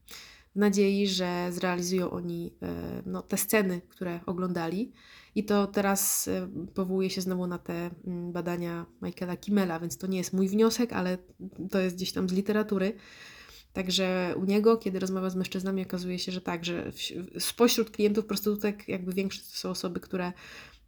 w nadziei, że zrealizują oni e, no, te sceny, które oglądali. I to teraz e, powołuje się znowu na te mm, badania Michaela Kimmela, więc to nie jest mój wniosek, ale to jest gdzieś tam z literatury. Także u niego, kiedy rozmawia z mężczyznami, okazuje się, że tak, że spośród klientów prostytutek jakby większość to są osoby, które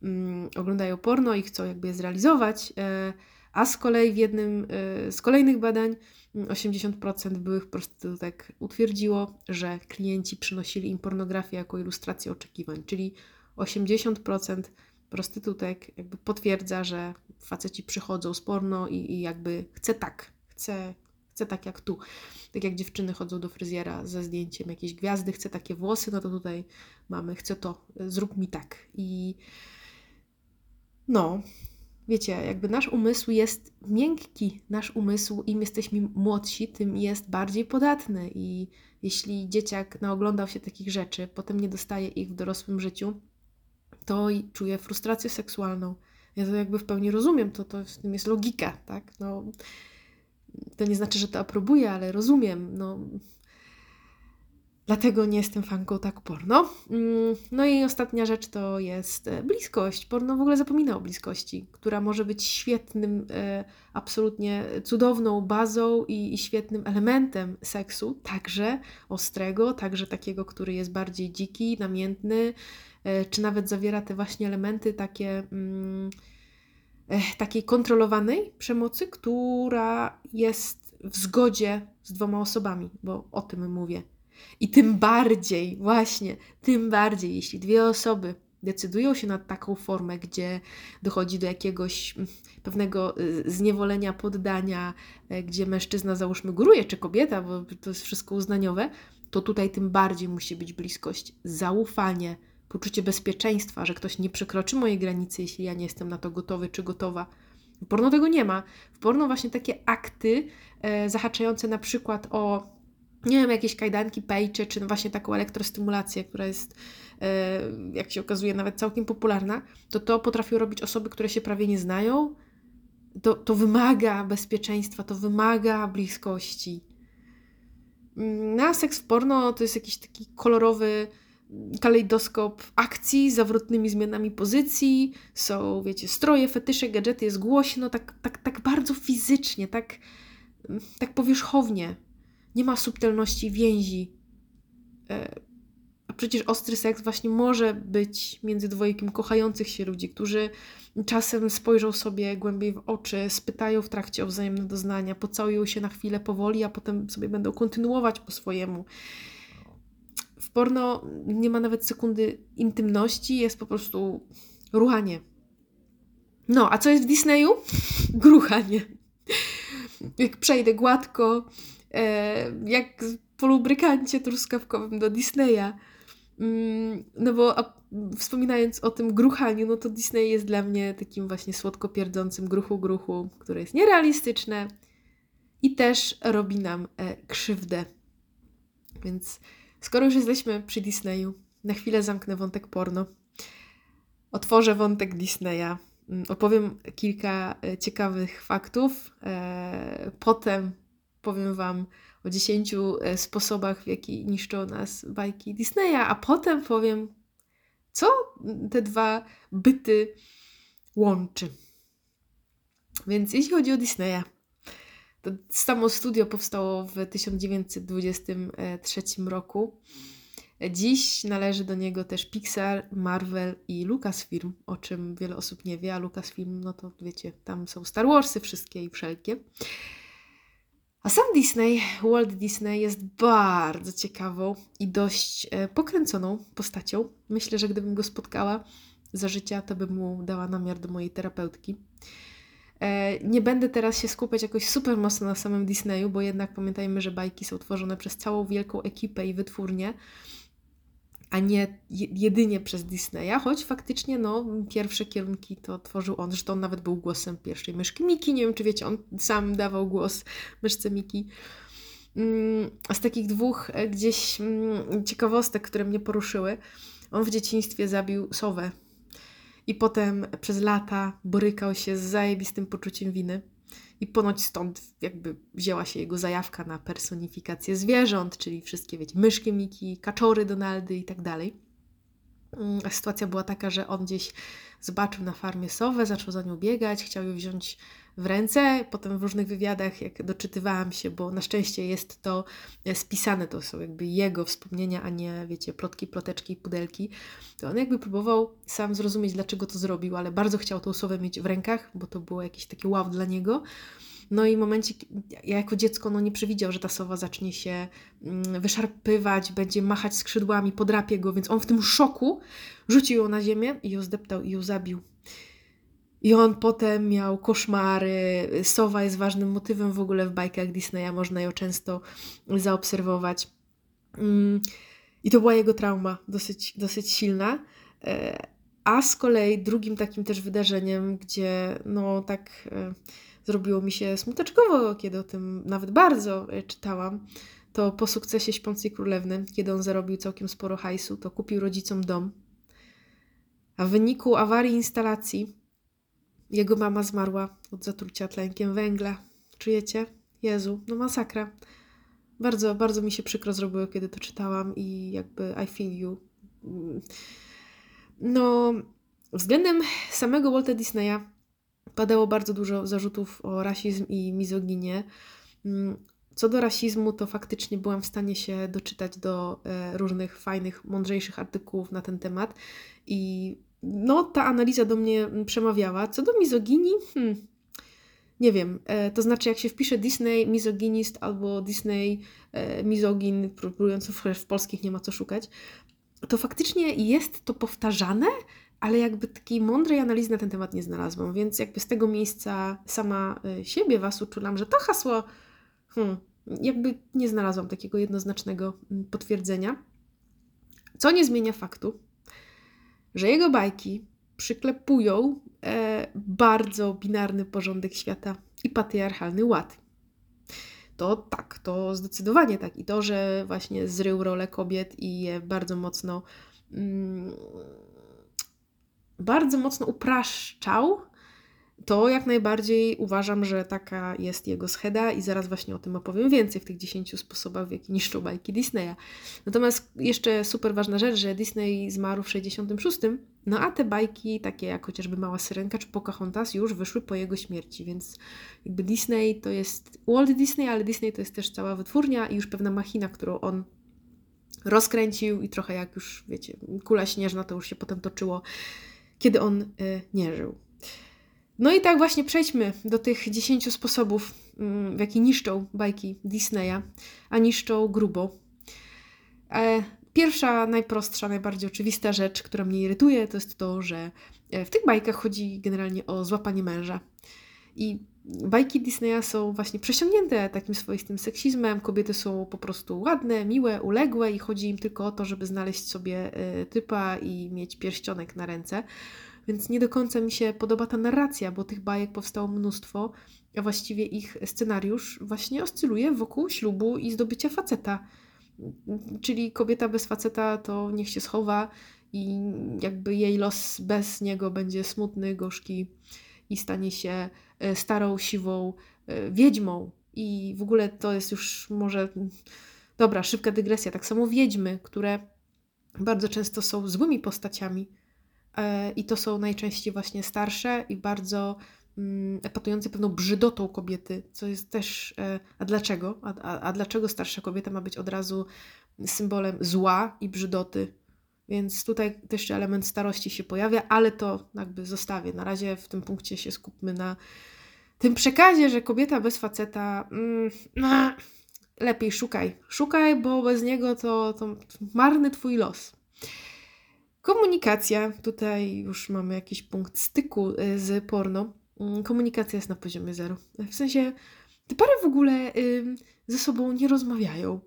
mm, oglądają porno i chcą jakby je zrealizować, e, a z kolei w jednym e, z kolejnych badań 80% mm, byłych prostytutek utwierdziło, że klienci przynosili im pornografię jako ilustrację oczekiwań, czyli 80% prostytutek jakby potwierdza, że faceci przychodzą z porno i, i jakby chce tak, chce, chce tak jak tu. Tak jak dziewczyny chodzą do fryzjera ze zdjęciem jakiejś gwiazdy, chce takie włosy, no to tutaj mamy, chcę to, zrób mi tak. I no, wiecie, jakby nasz umysł jest miękki, nasz umysł, im jesteśmy młodsi, tym jest bardziej podatny i jeśli dzieciak naoglądał się takich rzeczy, potem nie dostaje ich w dorosłym życiu, to czuje frustrację seksualną. Ja to jakby w pełni rozumiem, to, to w tym jest logika, tak? No, to nie znaczy, że to aprobuję, ale rozumiem. No, Dlatego nie jestem fanką tak porno. Mm, no i ostatnia rzecz to jest e, bliskość. Porno w ogóle zapomina o bliskości, która może być świetnym, e, absolutnie cudowną bazą i, świetnym elementem seksu, także ostrego, także takiego, który jest bardziej dziki, namiętny, e, czy nawet zawiera te właśnie elementy takie mm, takiej kontrolowanej przemocy, która jest w zgodzie z dwoma osobami, bo o tym mówię. I tym bardziej, właśnie, tym bardziej, jeśli dwie osoby decydują się na taką formę, gdzie dochodzi do jakiegoś mm, pewnego y, zniewolenia, poddania, e, gdzie mężczyzna załóżmy góruje, czy kobieta, bo to jest wszystko uznaniowe, to tutaj tym bardziej musi być bliskość, zaufanie, poczucie bezpieczeństwa, że ktoś nie przekroczy mojej granicy, jeśli ja nie jestem na to gotowy czy gotowa. W porno tego nie ma. W porno właśnie takie akty e, zahaczające na przykład o nie wiem, jakieś kajdanki, pejcze, czy właśnie taką elektrostymulację, która jest, e, jak się okazuje, nawet całkiem popularna, to to potrafią robić osoby, które się prawie nie znają. To, to wymaga bezpieczeństwa, to wymaga bliskości. Na seks w porno to jest jakiś taki kolorowy kalejdoskop akcji z zawrotnymi zmianami pozycji, są, wiecie, stroje, fetysze, gadżety, jest głośno, tak, tak, tak bardzo fizycznie, tak, tak powierzchownie nie ma subtelności więzi. E, a przecież ostry seks właśnie może być między dwojkiem kochających się ludzi, którzy czasem spojrzą sobie głębiej w oczy, spytają w trakcie o wzajemne doznania, pocałują się na chwilę powoli, a potem sobie będą kontynuować po swojemu. W porno nie ma nawet sekundy intymności, jest po prostu ruchanie. No, a co jest w Disneyu? Gruchanie. Jak przejdę gładko, jak po lubrykancie truskawkowym do Disneya. Mm, no bo a, wspominając o tym gruchaniu, no to Disney jest dla mnie takim właśnie słodko pierdzącym gruchu gruchu, które jest nierealistyczne i też robi nam e, krzywdę. Więc skoro już jesteśmy przy Disneyu, na chwilę zamknę wątek porno. Otworzę wątek Disneya. Mm, opowiem kilka e, ciekawych faktów. E, potem powiem Wam o 10 e, sposobach, w jaki niszczą nas bajki Disneya, a potem powiem, co te dwa byty łączy. Więc jeśli chodzi o Disneya, to samo studio powstało w 1923 roku. Dziś należy do niego też Pixar, Marvel i Lucasfilm, o czym wiele osób nie wie, a Lucasfilm, no to wiecie, tam są Star Warsy wszystkie i wszelkie. A sam Disney, Walt Disney jest bardzo ciekawą i dość e, pokręconą postacią. Myślę, że gdybym go spotkała za życia, to bym mu dała namiar do mojej terapeutki. E, nie będę teraz się skupiać jakoś super mocno na samym Disneyu, bo jednak pamiętajmy, że bajki są tworzone przez całą wielką ekipę i wytwórnię, a nie jedynie przez Disneya, choć faktycznie no, pierwsze kierunki to tworzył on. Zresztą on nawet był głosem pierwszej myszki Miki. Nie wiem, czy wiecie, on sam dawał głos myszce Miki. Mm, z takich dwóch e, gdzieś mm, ciekawostek, które mnie poruszyły, on w dzieciństwie zabił sowę i potem przez lata borykał się z zajebistym poczuciem winy. I ponoć stąd jakby wzięła się jego zajawka na personifikację zwierząt, czyli wszystkie, wiecie, myszki Miki, kaczory Donaldy i tak dalej. Mm, sytuacja była taka, że on gdzieś zobaczył na farmie sowę, zaczął za nią biegać, chciał ją wziąć w ręce. Potem w różnych wywiadach, jak doczytywałam się, bo na szczęście jest to e, spisane, to są jakby jego wspomnienia, a nie, wiecie, plotki, ploteczki, pudelki, to on jakby próbował sam zrozumieć, dlaczego to zrobił, ale bardzo chciał tą słowę mieć w rękach, bo to było jakieś takie wow dla niego. No i w momencie, ja jako dziecko no nie przewidział, że ta sowa zacznie się mm, wyszarpywać, będzie machać skrzydłami, podrapie go, więc on w tym szoku rzucił ją na ziemię i ją zdeptał i ją zabił. I on potem miał koszmary. Sowa jest ważnym motywem w ogóle w bajkach Disneya, można ją często zaobserwować. Mm, I to była jego trauma, dosyć, dosyć silna. E, a z kolei drugim takim też wydarzeniem, gdzie no tak e, zrobiło mi się smuteczkowo, kiedy o tym nawet bardzo e, czytałam, to po sukcesie Śpiącej Królewny, kiedy on zarobił całkiem sporo hajsu, to kupił rodzicom dom. A w wyniku awarii instalacji jego mama zmarła od zatrucia tlenkiem węgla. Czujecie? Jezu, no masakra. Bardzo, bardzo mi się przykro zrobiło, kiedy to czytałam i jakby I feel you. No, względem samego Walta Disneya padało bardzo dużo zarzutów o rasizm i mizoginię. Co do rasizmu, to faktycznie byłam w stanie się doczytać do e, różnych fajnych, mądrzejszych artykułów na ten temat i no, ta analiza do mnie przemawiała. Co do mizoginii, hmm, nie wiem, e, to znaczy jak się wpisze Disney mizoginist albo Disney e, mizogin, próbując w, w polskich nie ma co szukać, to faktycznie jest to powtarzane, ale jakby takiej mądrej analizy na ten temat nie znalazłam, więc jakby z tego miejsca sama e, siebie Was uczulam, że to hasło, hmm, jakby nie znalazłam takiego jednoznacznego mm, potwierdzenia, co nie zmienia faktu, że jego bajki przyklepują e, bardzo binarny porządek świata i patriarchalny ład. To tak, to zdecydowanie tak. I to, że właśnie zrył rolę kobiet i je bardzo mocno, mm, bardzo mocno upraszczał, to jak najbardziej uważam, że taka jest jego scheda i zaraz właśnie o tym opowiem więcej w tych 10 sposobach, w jaki niszczą bajki Disneya. Natomiast jeszcze super ważna rzecz, że Disney zmarł w 66, no a te bajki, takie jak chociażby Mała Syrenka czy Pocahontas już wyszły po jego śmierci, więc jakby Disney to jest Walt Disney, ale Disney to jest też cała wytwórnia i już pewna machina, którą on rozkręcił i trochę jak już, wiecie, kula śnieżna to już się potem toczyło, kiedy on y, nie żył. No i tak właśnie przejdźmy do tych 10 sposobów, mm, w jaki niszczą bajki Disneya, a niszczą grubo. E, pierwsza, najprostsza, najbardziej oczywista rzecz, która mnie irytuje, to jest to, że e, w tych bajkach chodzi generalnie o złapanie męża. I bajki Disneya są właśnie przesiągnięte takim swoistym seksizmem. Kobiety są po prostu ładne, miłe, uległe i chodzi im tylko o to, żeby znaleźć sobie e, typa i mieć pierścionek na ręce. Więc nie do końca mi się podoba ta narracja, bo tych bajek powstało mnóstwo, a właściwie ich scenariusz właśnie oscyluje wokół ślubu i zdobycia faceta. Czyli kobieta bez faceta to niech się schowa i jakby jej los bez niego będzie smutny, gorzki i stanie się e, starą, siwą e, wiedźmą. I w ogóle to jest już może. Dobra, szybka dygresja. Tak samo wiedźmy, które bardzo często są złymi postaciami, i to są najczęściej właśnie starsze i bardzo mm, epatujące pewną brzydotą kobiety, co jest też. E, a dlaczego? A, a, a dlaczego starsza kobieta ma być od razu symbolem zła i brzydoty? Więc tutaj też element starości się pojawia, ale to jakby zostawię. Na razie w tym punkcie się skupmy na, tym przekazie, że kobieta bez faceta, mm, no, lepiej szukaj. Szukaj, bo bez niego to, to marny twój los. Komunikacja, tutaj już mamy jakiś punkt styku y, z porno. Mm, komunikacja jest na poziomie zero. W sensie, te pary w ogóle ze sobą nie rozmawiają.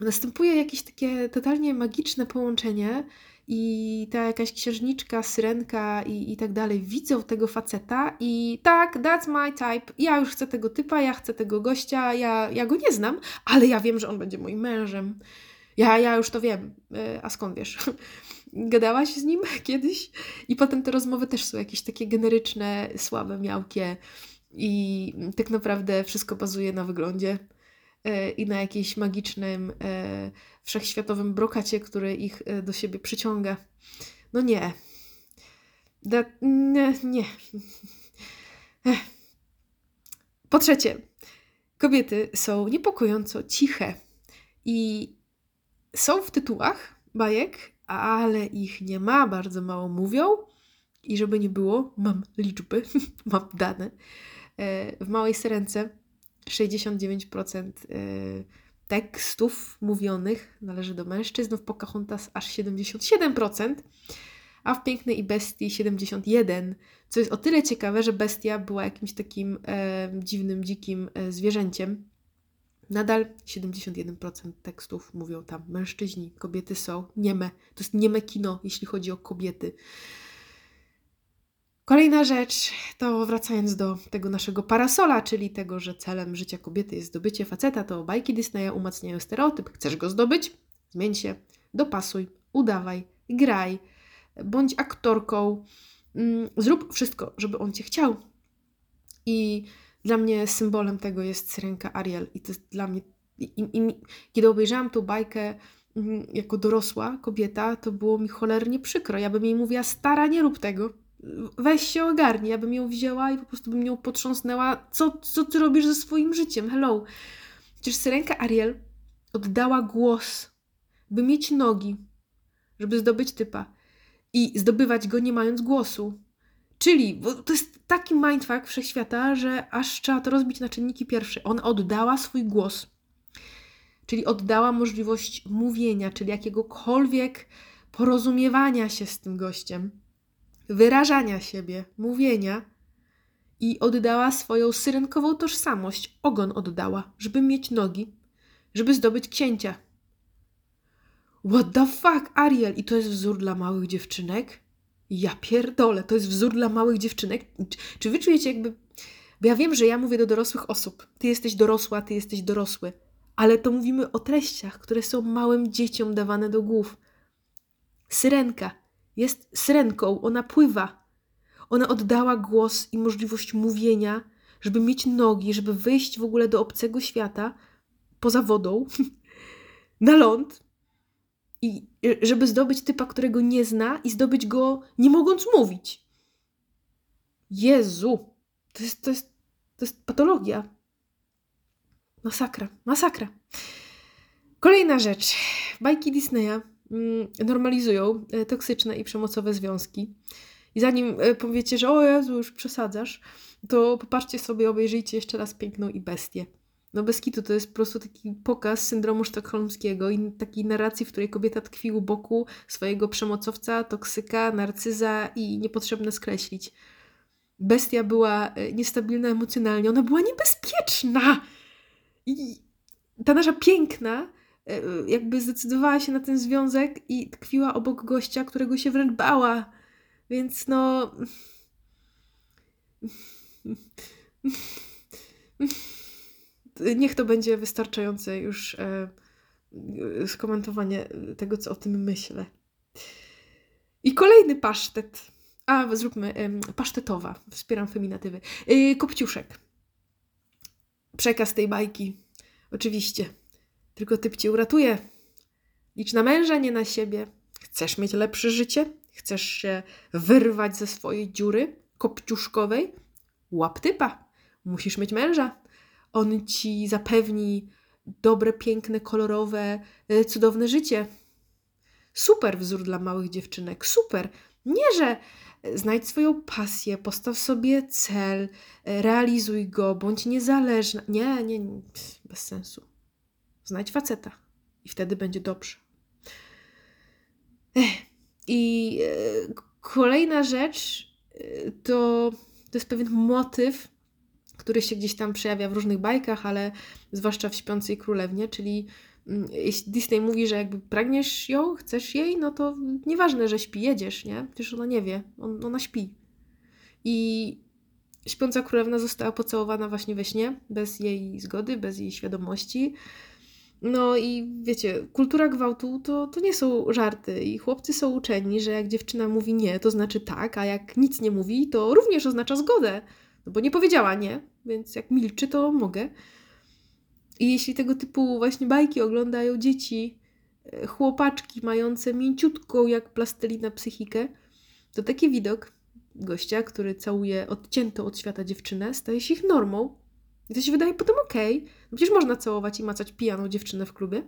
Następuje jakieś takie totalnie magiczne połączenie i ta jakaś księżniczka, syrenka i, i tak dalej widzą tego faceta i tak, that's my type, ja już chcę tego typa, ja chcę tego gościa, ja, ja go nie znam, ale ja wiem, że on będzie moim mężem. Ja, ja już to wiem. E, a skąd wiesz? Gadałaś z nim kiedyś? I potem te rozmowy też są jakieś takie generyczne, słabe, miałkie i tak naprawdę wszystko bazuje na wyglądzie e, i na jakimś magicznym, e, wszechświatowym brokacie, który ich do siebie przyciąga. No nie. Da, nie, nie. Po trzecie, kobiety są niepokojąco ciche i są w tytułach bajek, ale ich nie ma, bardzo mało mówią. I żeby nie było, mam liczby, mam dane. E, w Małej Syrence 69% e, tekstów mówionych należy do mężczyzn, w Pocahontas aż 77%, a w Pięknej i Bestii 71%, co jest o tyle ciekawe, że bestia była jakimś takim e, dziwnym, dzikim zwierzęciem, Nadal 71% tekstów mówią tam mężczyźni, kobiety są nieme. To jest nieme kino, jeśli chodzi o kobiety. Kolejna rzecz to wracając do tego naszego parasola, czyli tego, że celem życia kobiety jest zdobycie faceta, to bajki Disneya umacniają stereotyp. Chcesz go zdobyć? Zmień się, dopasuj, udawaj, graj, bądź aktorką. Mm, zrób wszystko, żeby on cię chciał. I dla mnie symbolem tego jest syrenka Ariel i to jest dla mnie... I, i, kiedy obejrzałam tą bajkę mm, jako dorosła kobieta, to było mi cholernie przykro. Ja bym jej mówiła, stara, nie rób tego. Weź się ogarnij. Ja bym ją wzięła i po prostu bym ją potrząsnęła. Co, co ty robisz ze swoim życiem? Hello. Przecież syrenka Ariel oddała głos, by mieć nogi, żeby zdobyć typa i zdobywać go nie mając głosu. Czyli, bo to jest taki mindfuck wszechświata, że aż trzeba to rozbić na czynniki pierwsze. Ona oddała swój głos, czyli oddała możliwość mówienia, czyli jakiegokolwiek porozumiewania się z tym gościem, wyrażania siebie, mówienia i oddała swoją syrenkową tożsamość. Ogon oddała, żeby mieć nogi, żeby zdobyć księcia. What the fuck, Ariel? I to jest wzór dla małych dziewczynek? Ja pierdolę, to jest wzór dla małych dziewczynek. Czy wy czujecie jakby... Bo ja wiem, że ja mówię do dorosłych osób. Ty jesteś dorosła, ty jesteś dorosły. Ale to mówimy o treściach, które są małym dzieciom dawane do głów. Syrenka jest syrenką, ona pływa. Ona oddała głos i możliwość mówienia, żeby mieć nogi, żeby wyjść w ogóle do obcego świata poza wodą, na ląd, i y, żeby zdobyć typa, którego nie zna i zdobyć go nie mogąc mówić. Jezu, to jest, to jest, to jest patologia. Masakra, masakra. Kolejna rzecz. Bajki Disneya mm, normalizują e, toksyczne i przemocowe związki. I zanim e, powiecie, że o Jezu, już przesadzasz, to popatrzcie sobie, obejrzyjcie jeszcze raz Piękną i Bestię. No bez kitu to jest po prostu taki pokaz syndromu sztokholmskiego i takiej narracji, w której kobieta tkwi u boku swojego przemocowca, toksyka, narcyza i niepotrzebne skreślić. Bestia była e, niestabilna emocjonalnie, ona była niebezpieczna! I ta nasza piękna e, jakby zdecydowała się na ten związek i tkwiła obok gościa, którego się wręcz bała. Więc no... niech to będzie wystarczające już e, skomentowanie tego, co o tym myślę. I kolejny pasztet. A, zróbmy e, pasztetowa. Wspieram feminatywy. E, kopciuszek. Przekaz tej bajki. Oczywiście. Tylko typ cię uratuje. Licz na męża, nie na siebie. Chcesz mieć lepsze życie? Chcesz się wyrwać ze swojej dziury kopciuszkowej? Łap typa. Musisz mieć męża. On ci zapewni dobre, piękne, kolorowe, e, cudowne życie. Super wzór dla małych dziewczynek, super. Nie, że Znajdź swoją pasję, postaw sobie cel, realizuj go, bądź niezależna. Nie, nie, nie bez sensu. Znajdź faceta i wtedy będzie dobrze. Ech. I e, kolejna rzecz e, to, to jest pewien motyw, który się gdzieś tam przejawia w różnych bajkach, ale zwłaszcza w Śpiącej Królewnie, czyli mm, jeśli Disney mówi, że jakby pragniesz ją, chcesz jej, no to nieważne, że śpi, jedziesz, nie? Przecież ona nie wie, on, ona śpi. I Śpiąca Królewna została pocałowana właśnie we śnie, bez jej zgody, bez jej świadomości. No i wiecie, kultura gwałtu to, to nie są żarty i chłopcy są uczeni, że jak dziewczyna mówi nie, to znaczy tak, a jak nic nie mówi, to również oznacza zgodę. No bo nie powiedziała nie, więc jak milczy, to mogę. I jeśli tego typu właśnie bajki oglądają dzieci, e, chłopaczki mające mięciutką jak plastelina psychikę, to taki widok gościa, który całuje odciętą od świata dziewczynę, staje się ich normą. I to się wydaje potem okej. Okay. No przecież można całować i macać pijaną dziewczynę w klubie.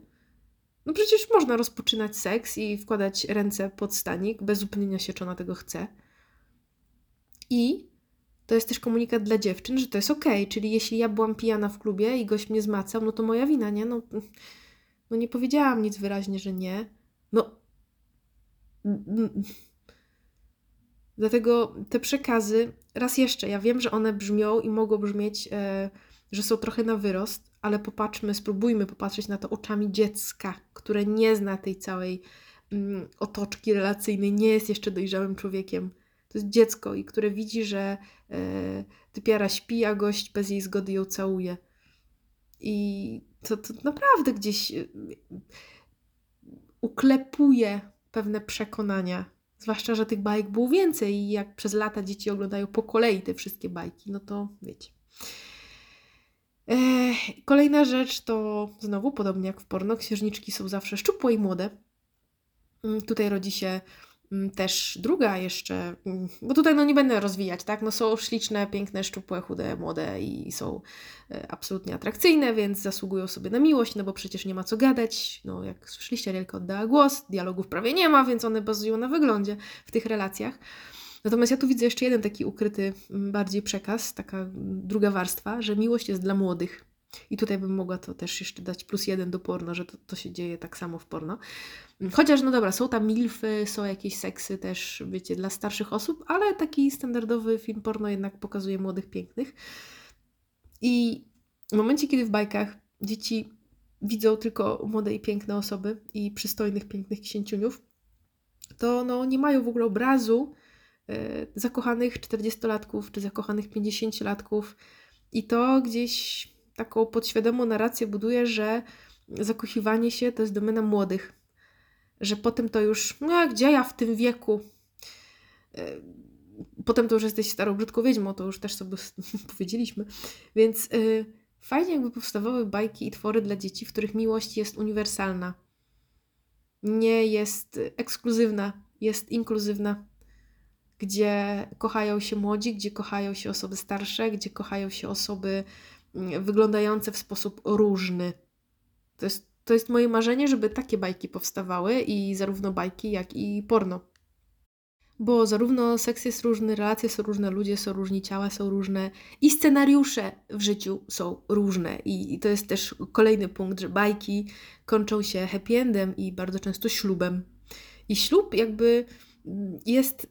No przecież można rozpoczynać seks i wkładać ręce pod stanik bez upewnienia się, czy ona tego chce. I to jest też komunikat dla dziewczyn, że to jest okej, okay. czyli jeśli ja byłam pijana w klubie i gość mnie zmacał, no to moja wina, nie? No, no nie powiedziałam nic wyraźnie, że nie. No. Dlatego te przekazy, raz jeszcze, ja wiem, że one brzmią i mogą brzmieć, e, że są trochę na wyrost, ale popatrzmy, spróbujmy popatrzeć na to oczami dziecka, które nie zna tej całej mm, otoczki relacyjnej, nie jest jeszcze dojrzałym człowiekiem to jest dziecko i które widzi, że e, typiara śpi, a gość bez jej zgody ją całuje. I to, to naprawdę gdzieś e, uklepuje pewne przekonania. Zwłaszcza, że tych bajek było więcej i jak przez lata dzieci oglądają po kolei te wszystkie bajki, no to wiecie. E, kolejna rzecz to znowu, podobnie jak w porno, księżniczki są zawsze szczupłe i młode. Mm, tutaj rodzi się też druga jeszcze, mm, bo tutaj no nie będę rozwijać, tak? No są śliczne, piękne, szczupłe, chude, młode i są e, absolutnie atrakcyjne, więc zasługują sobie na miłość, no bo przecież nie ma co gadać. No jak słyszeliście, Arielka oddała głos, dialogów prawie nie ma, więc one bazują na wyglądzie w tych relacjach. Natomiast ja tu widzę jeszcze jeden taki ukryty mm, bardziej przekaz, taka druga warstwa, że miłość jest dla młodych. I tutaj bym mogła to też jeszcze dać plus jeden do porno, że to, to się dzieje tak samo w porno. Chociaż, no dobra, są tam milfy, są jakieś seksy też, wiecie, dla starszych osób, ale taki standardowy film porno jednak pokazuje młodych, pięknych. I w momencie, kiedy w bajkach dzieci widzą tylko młode i piękne osoby i przystojnych, pięknych księciuniów, to no, nie mają w ogóle obrazu e, zakochanych 40-latków czy zakochanych 50-latków. I to gdzieś taką podświadomą narrację buduje, że zakochiwanie się to jest domena młodych. Że potem to już, no gdzie ja w tym wieku? E, potem to już jesteś starą brzydką wiedźmą, to już też sobie powiedzieliśmy. Więc yy, fajnie jakby powstawały bajki i twory dla dzieci, w których miłość jest uniwersalna. Nie jest ekskluzywna, jest inkluzywna. Gdzie kochają się młodzi, gdzie kochają się osoby starsze, gdzie kochają się osoby wyglądające w sposób różny. To jest, to jest moje marzenie, żeby takie bajki powstawały i zarówno bajki, jak i porno. Bo zarówno seks jest różny, relacje są różne, ludzie są różni, ciała są różne i scenariusze w życiu są różne. I, i to jest też kolejny punkt, że bajki kończą się happy endem i bardzo często ślubem. I ślub jakby jest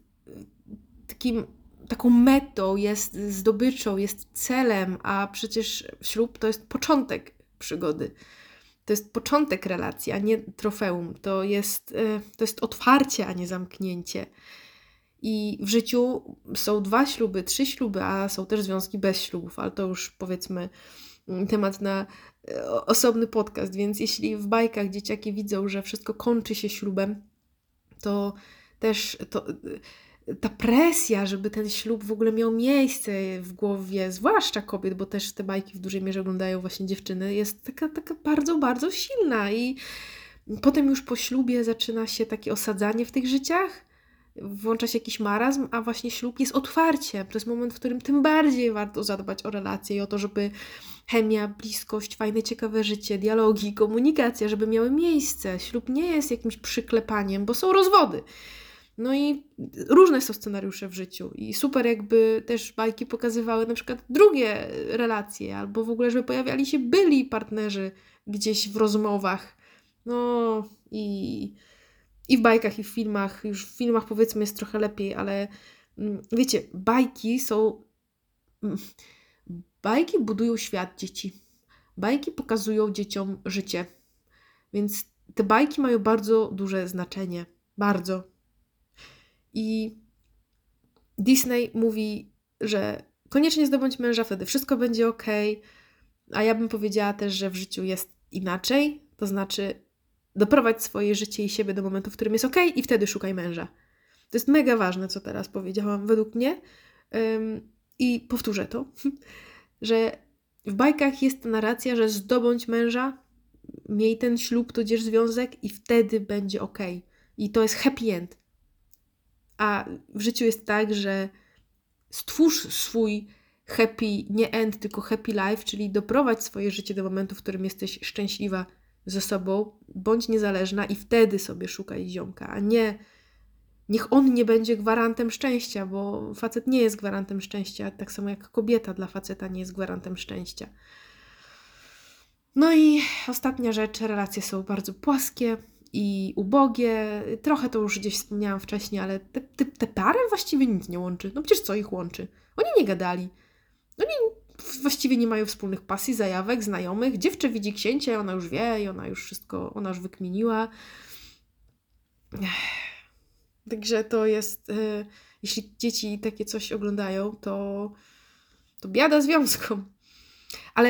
takim taką metą, jest zdobyczą, jest celem, a przecież ślub to jest początek przygody. To jest początek relacji, a nie trofeum. To jest, e, to jest otwarcie, a nie zamknięcie. I w życiu są dwa śluby, trzy śluby, a są też związki bez ślubów, ale to już powiedzmy mm, temat na e, osobny podcast. Więc jeśli w bajkach dzieciaki widzą, że wszystko kończy się ślubem, to też to ta presja, żeby ten ślub w ogóle miał miejsce w głowie, zwłaszcza kobiet, bo też te bajki w dużej mierze oglądają właśnie dziewczyny, jest taka, taka bardzo, bardzo silna i potem już po ślubie zaczyna się takie osadzanie w tych życiach, włącza się jakiś marazm, a właśnie ślub jest otwarciem. To jest moment, w którym tym bardziej warto zadbać o relacje i o to, żeby chemia, bliskość, fajne, ciekawe życie, dialogi, komunikacja, żeby miały miejsce. Ślub nie jest jakimś przyklepaniem, bo są rozwody. No i różne są scenariusze w życiu i super jakby też bajki pokazywały na przykład drugie relacje albo w ogóle, żeby pojawiali się byli partnerzy gdzieś w rozmowach. No i, i w bajkach i w filmach, już w filmach powiedzmy jest trochę lepiej, ale mm, wiecie, bajki są... Mm, bajki budują świat dzieci. Bajki pokazują dzieciom życie. Więc te bajki mają bardzo duże znaczenie. Bardzo. I Disney mówi, że koniecznie zdobądź męża, wtedy wszystko będzie ok. A ja bym powiedziała też, że w życiu jest inaczej. To znaczy, doprowadź swoje życie i siebie do momentu, w którym jest ok, i wtedy szukaj męża. To jest mega ważne, co teraz powiedziałam, według mnie. I powtórzę to, że w bajkach jest narracja, że zdobądź męża, miej ten ślub, tudzież związek i wtedy będzie ok. I to jest happy end. A w życiu jest tak, że stwórz swój happy, nie end, tylko happy life, czyli doprowadź swoje życie do momentu, w którym jesteś szczęśliwa ze sobą, bądź niezależna i wtedy sobie szukaj ziomka, a nie niech on nie będzie gwarantem szczęścia, bo facet nie jest gwarantem szczęścia, tak samo jak kobieta dla faceta nie jest gwarantem szczęścia. No i ostatnia rzecz, relacje są bardzo płaskie i ubogie. Trochę to już gdzieś wspomniałam wcześniej, ale te, te, te właściwie nic nie łączy. No przecież co ich łączy? Oni nie gadali. Oni właściwie nie mają wspólnych pasji, zajawek, znajomych. Dziewczę widzi księcia, ona już wie i ona już wszystko, ona już wykminiła. Także to jest, e, jeśli dzieci takie coś oglądają, to, to biada związkom. Ale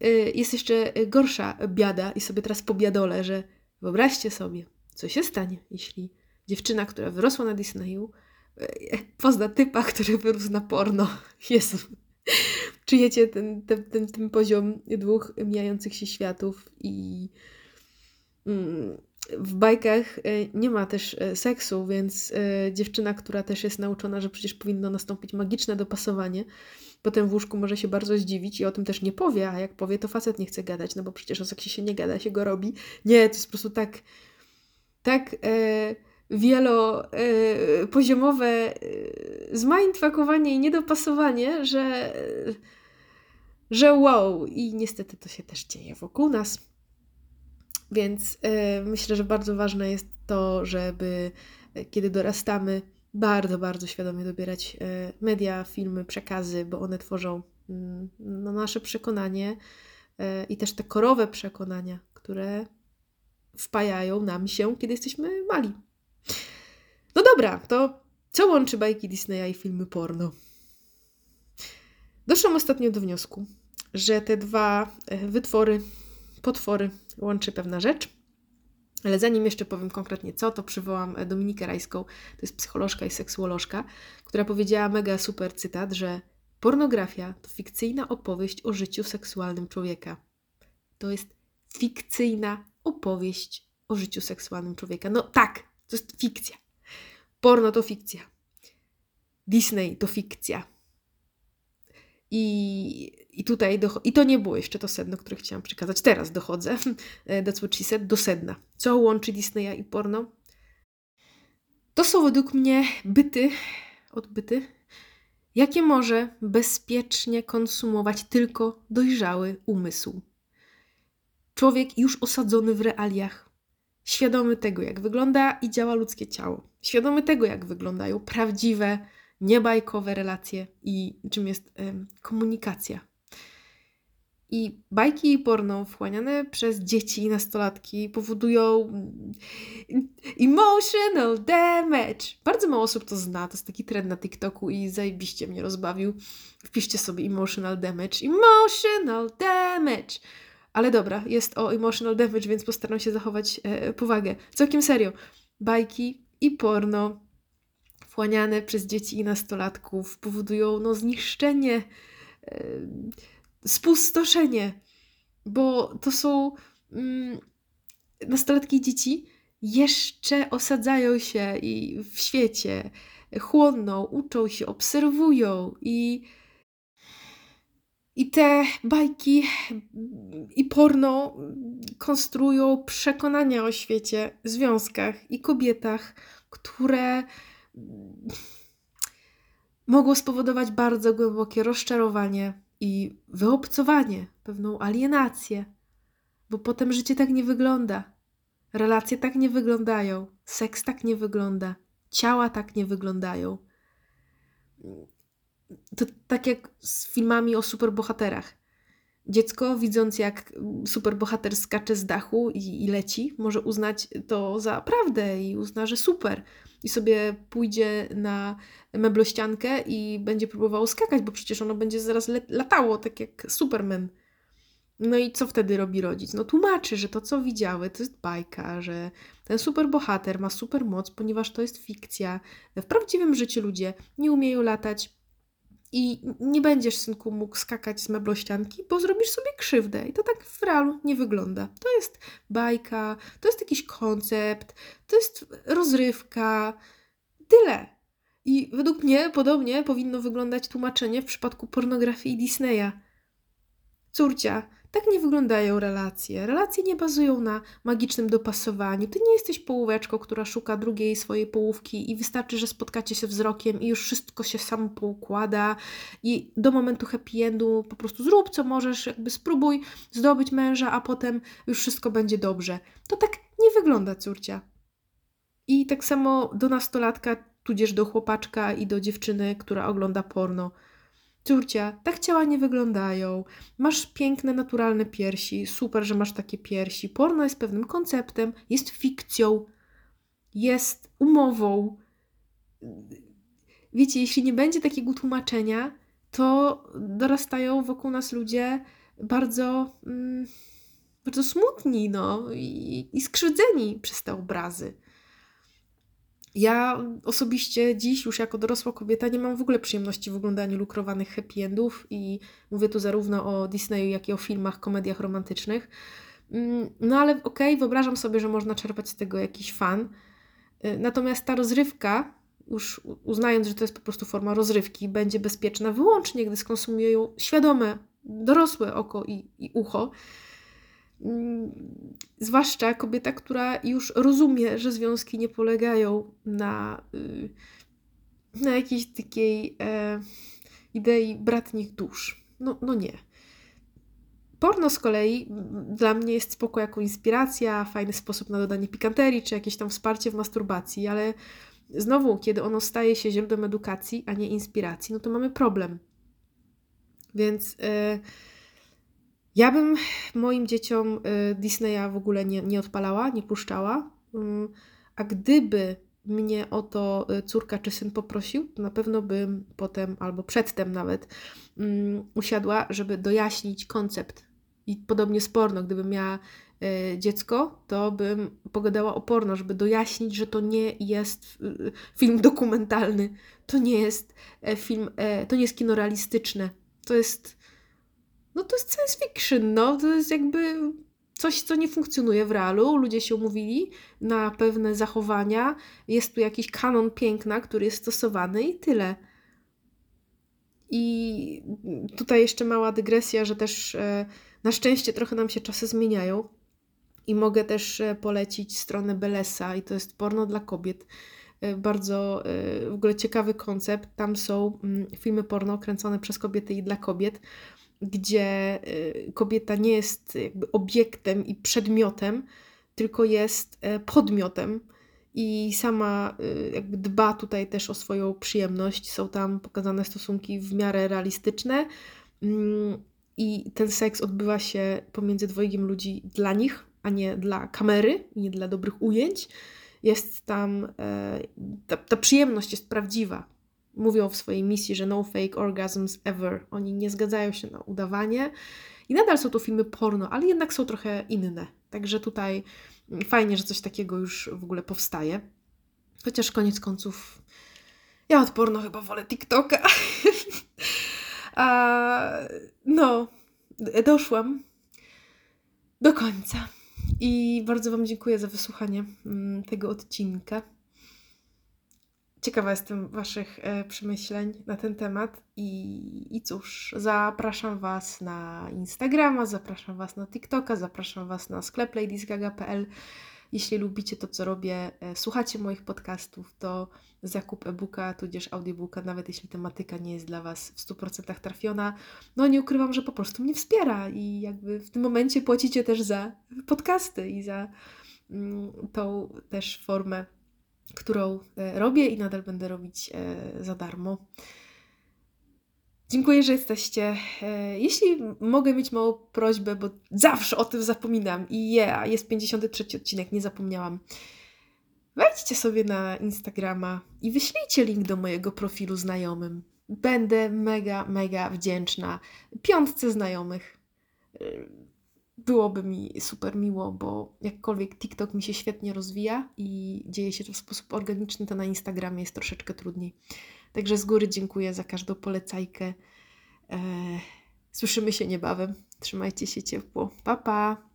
e, jest jeszcze gorsza biada i sobie teraz pobiadolę, że wyobraźcie sobie, co się stanie, jeśli dziewczyna, która wyrosła na Disneyu, e, pozna typa, który wyrósł na porno. Jezu. Czujecie ten, ten, ten, ten poziom dwóch mijających się światów i mm, w bajkach e, nie ma też e, seksu, więc dziewczyna, która też jest nauczona, że przecież powinno nastąpić magiczne dopasowanie, potem w łóżku może się bardzo zdziwić i o tym też nie powie, a jak powie, to facet nie chce gadać, no bo przecież o seksie się nie gada, się go robi. Nie, to jest po prostu tak, tak e, wielopoziomowe e, zmindfuckowanie i niedopasowanie, że, że wow. I niestety to się też dzieje wokół nas. Więc e, myślę, że bardzo ważne jest to, żeby e, kiedy dorastamy, bardzo, bardzo świadomie dobierać e, media, filmy, przekazy, bo one tworzą mm, no, nasze przekonanie i też te korowe przekonania, które wpajają nam się, kiedy jesteśmy mali. No dobra, to co łączy bajki Disneya i filmy porno? Doszłam ostatnio do wniosku, że te dwa wytwory potwory łączy pewna rzecz. Ale zanim jeszcze powiem konkretnie co, to przywołam Dominikę Rajską, to jest psycholożka i seksuolożka, która powiedziała mega super cytat, że pornografia to fikcyjna opowieść o życiu seksualnym człowieka. To jest fikcyjna opowieść o życiu seksualnym człowieka. No tak, to jest fikcja. Porno to fikcja. Disney to fikcja. I i tutaj, i to nie było jeszcze to sedno, które chciałam przekazać. Teraz dochodzę, that's what she said, do sedna. Co łączy Disneya i porno? To są według mnie byty, odbyty, jakie może bezpiecznie konsumować tylko dojrzały umysł. Człowiek już osadzony w realiach, świadomy tego, jak wygląda i działa ludzkie ciało, świadomy tego, jak wyglądają prawdziwe, niebajkowe relacje i czym jest komunikacja i bajki i porno wchłaniane przez dzieci i nastolatki powodują mm, emotional damage. Bardzo mało osób to zna, to jest taki trend na TikToku i zajebiście mnie rozbawił. Wpiszcie sobie emotional damage. Emotional damage! Ale dobra, jest o emotional damage, więc postaram się zachować e, powagę. Całkiem serio. Bajki i porno wchłaniane przez dzieci i nastolatków powodują no, zniszczenie spustoszenie, bo to są mm, nastolatki i dzieci jeszcze osadzają się i w świecie, chłonną, uczą się, obserwują i i te bajki i porno konstruują przekonania o świecie, związkach i kobietach, które mogło spowodować bardzo głębokie rozczarowanie i wyobcowanie, pewną alienację, bo potem życie tak nie wygląda. Relacje tak nie wyglądają, seks tak nie wygląda, ciała tak nie wyglądają. To tak jak z filmami o superbohaterach. Dziecko, widząc jak superbohater skacze z dachu i, i, leci, może uznać to za prawdę i uzna, że super. I sobie pójdzie na meblościankę i będzie próbowało skakać, bo przecież ono będzie zaraz latało, tak jak Superman. No i co wtedy robi rodzic? No tłumaczy, że to co widziały to jest bajka, że ten superbohater ma super moc, ponieważ to jest fikcja. W prawdziwym życiu ludzie nie umieją latać, i nie będziesz, synku, mógł skakać z meblościanki, bo zrobisz sobie krzywdę. I to tak w realu nie wygląda. To jest bajka, to jest jakiś koncept, to jest rozrywka. Tyle. I według mnie podobnie powinno wyglądać tłumaczenie w przypadku pornografii Disneya. Córcia, tak nie wyglądają relacje. Relacje nie bazują na magicznym dopasowaniu. Ty nie jesteś połóweczką, która szuka drugiej swojej połówki i wystarczy, że spotkacie się wzrokiem i już wszystko się samo poukłada i do momentu happy endu po prostu zrób co możesz, jakby spróbuj zdobyć męża, a potem już wszystko będzie dobrze. To tak nie wygląda, córcia. I tak samo do nastolatka, tudzież do chłopaczka i do dziewczyny, która ogląda porno. Córcia, tak ciała nie wyglądają. Masz piękne, naturalne piersi. Super, że masz takie piersi. Porno jest pewnym konceptem, jest fikcją, jest umową. Wiecie, jeśli nie będzie takiego tłumaczenia, to dorastają wokół nas ludzie bardzo, mm, bardzo smutni no, i, i skrzywdzeni przez te obrazy. Ja osobiście dziś, już jako dorosła kobieta, nie mam w ogóle przyjemności w oglądaniu lukrowanych happy endów i mówię tu zarówno o Disneyu, jak i o filmach, komediach romantycznych. Mm, no ale okej, okay, wyobrażam sobie, że można czerpać z tego jakiś fan. Y, natomiast ta rozrywka, już uznając, że to jest po prostu forma rozrywki, będzie bezpieczna wyłącznie, gdy skonsumuje ją świadome, dorosłe oko i, i ucho. Mm, zwłaszcza kobieta, która już rozumie, że związki nie polegają na, y, na jakiejś takiej e, idei bratnich dusz. No, no nie. Porno z kolei dla mnie jest spoko jako inspiracja, fajny sposób na dodanie pikanterii, czy jakieś tam wsparcie w masturbacji, ale znowu, kiedy ono staje się źródłem edukacji, a nie inspiracji, no to mamy problem. Więc... E, ja bym moim dzieciom y, Disneya w ogóle nie, nie odpalała, nie puszczała. Mm, a gdyby mnie o to y, córka czy syn poprosił, to na pewno bym potem albo przedtem nawet um, usiadła, żeby dojaśnić koncept. I podobnie z porno, gdybym miała y, dziecko, to bym pogadała o porno, żeby dojaśnić, że to nie jest film dokumentalny, to nie jest e, film, e, to nie jest kino realistyczne. To jest no to jest science fiction, no to jest jakby coś, co nie funkcjonuje w realu. Ludzie się umówili na pewne zachowania, jest tu jakiś kanon piękna, który jest stosowany i tyle. I tutaj jeszcze mała dygresja, że też e, na szczęście trochę nam się czasy zmieniają. I mogę też e, polecić stronę Belesa, i to jest porno dla kobiet. E, bardzo w ogóle ciekawy koncept. Tam są mm, filmy porno kręcone przez kobiety i dla kobiet gdzie y, kobieta nie jest jakby obiektem i przedmiotem, tylko jest e, podmiotem i sama y, jakby dba tutaj też o swoją przyjemność. Są tam pokazane stosunki w miarę realistyczne mm, i ten seks odbywa się pomiędzy dwojgiem ludzi dla nich, a nie dla kamery, nie dla dobrych ujęć. Jest tam, e, ta, ta przyjemność jest prawdziwa, mówią w swojej misji, że no fake orgasms ever. Oni nie zgadzają się na udawanie. I nadal są to filmy porno, ale jednak są trochę inne. Także tutaj fajnie, że coś takiego już w ogóle powstaje. Chociaż koniec końców ja od porno chyba wolę TikToka. A, no, doszłam do końca. I bardzo Wam dziękuję za wysłuchanie mm, tego odcinka. Ciekawa jestem Waszych e, przemyśleń na ten temat i, i cóż, zapraszam Was na Instagrama, zapraszam Was na TikToka, zapraszam Was na sklep ladiesgaga.pl. Jeśli lubicie to, co robię, e, słuchacie moich podcastów, to zakup e-booka, tudzież audiobooka, nawet jeśli tematyka nie jest dla Was w 100% trafiona, no nie ukrywam, że po prostu mnie wspiera i jakby w tym momencie płacicie też za podcasty i za mm, tą też formę, którą e, robię i nadal będę robić e, za darmo. Dziękuję, że jesteście. E, jeśli mogę mieć małą prośbę, bo zawsze o tym zapominam i yeah, jest 53 odcinek, nie zapomniałam. Wejdźcie sobie na Instagrama i wyślijcie link do mojego profilu znajomym. Będę mega, mega wdzięczna. Piątce znajomych. E, byłoby mi super miło, bo jakkolwiek TikTok mi się świetnie rozwija i dzieje się to w sposób organiczny, to na Instagramie jest troszeczkę trudniej. Także z góry dziękuję za każdą polecajkę. Eee, słyszymy się niebawem. Trzymajcie się ciepło. Pa, pa!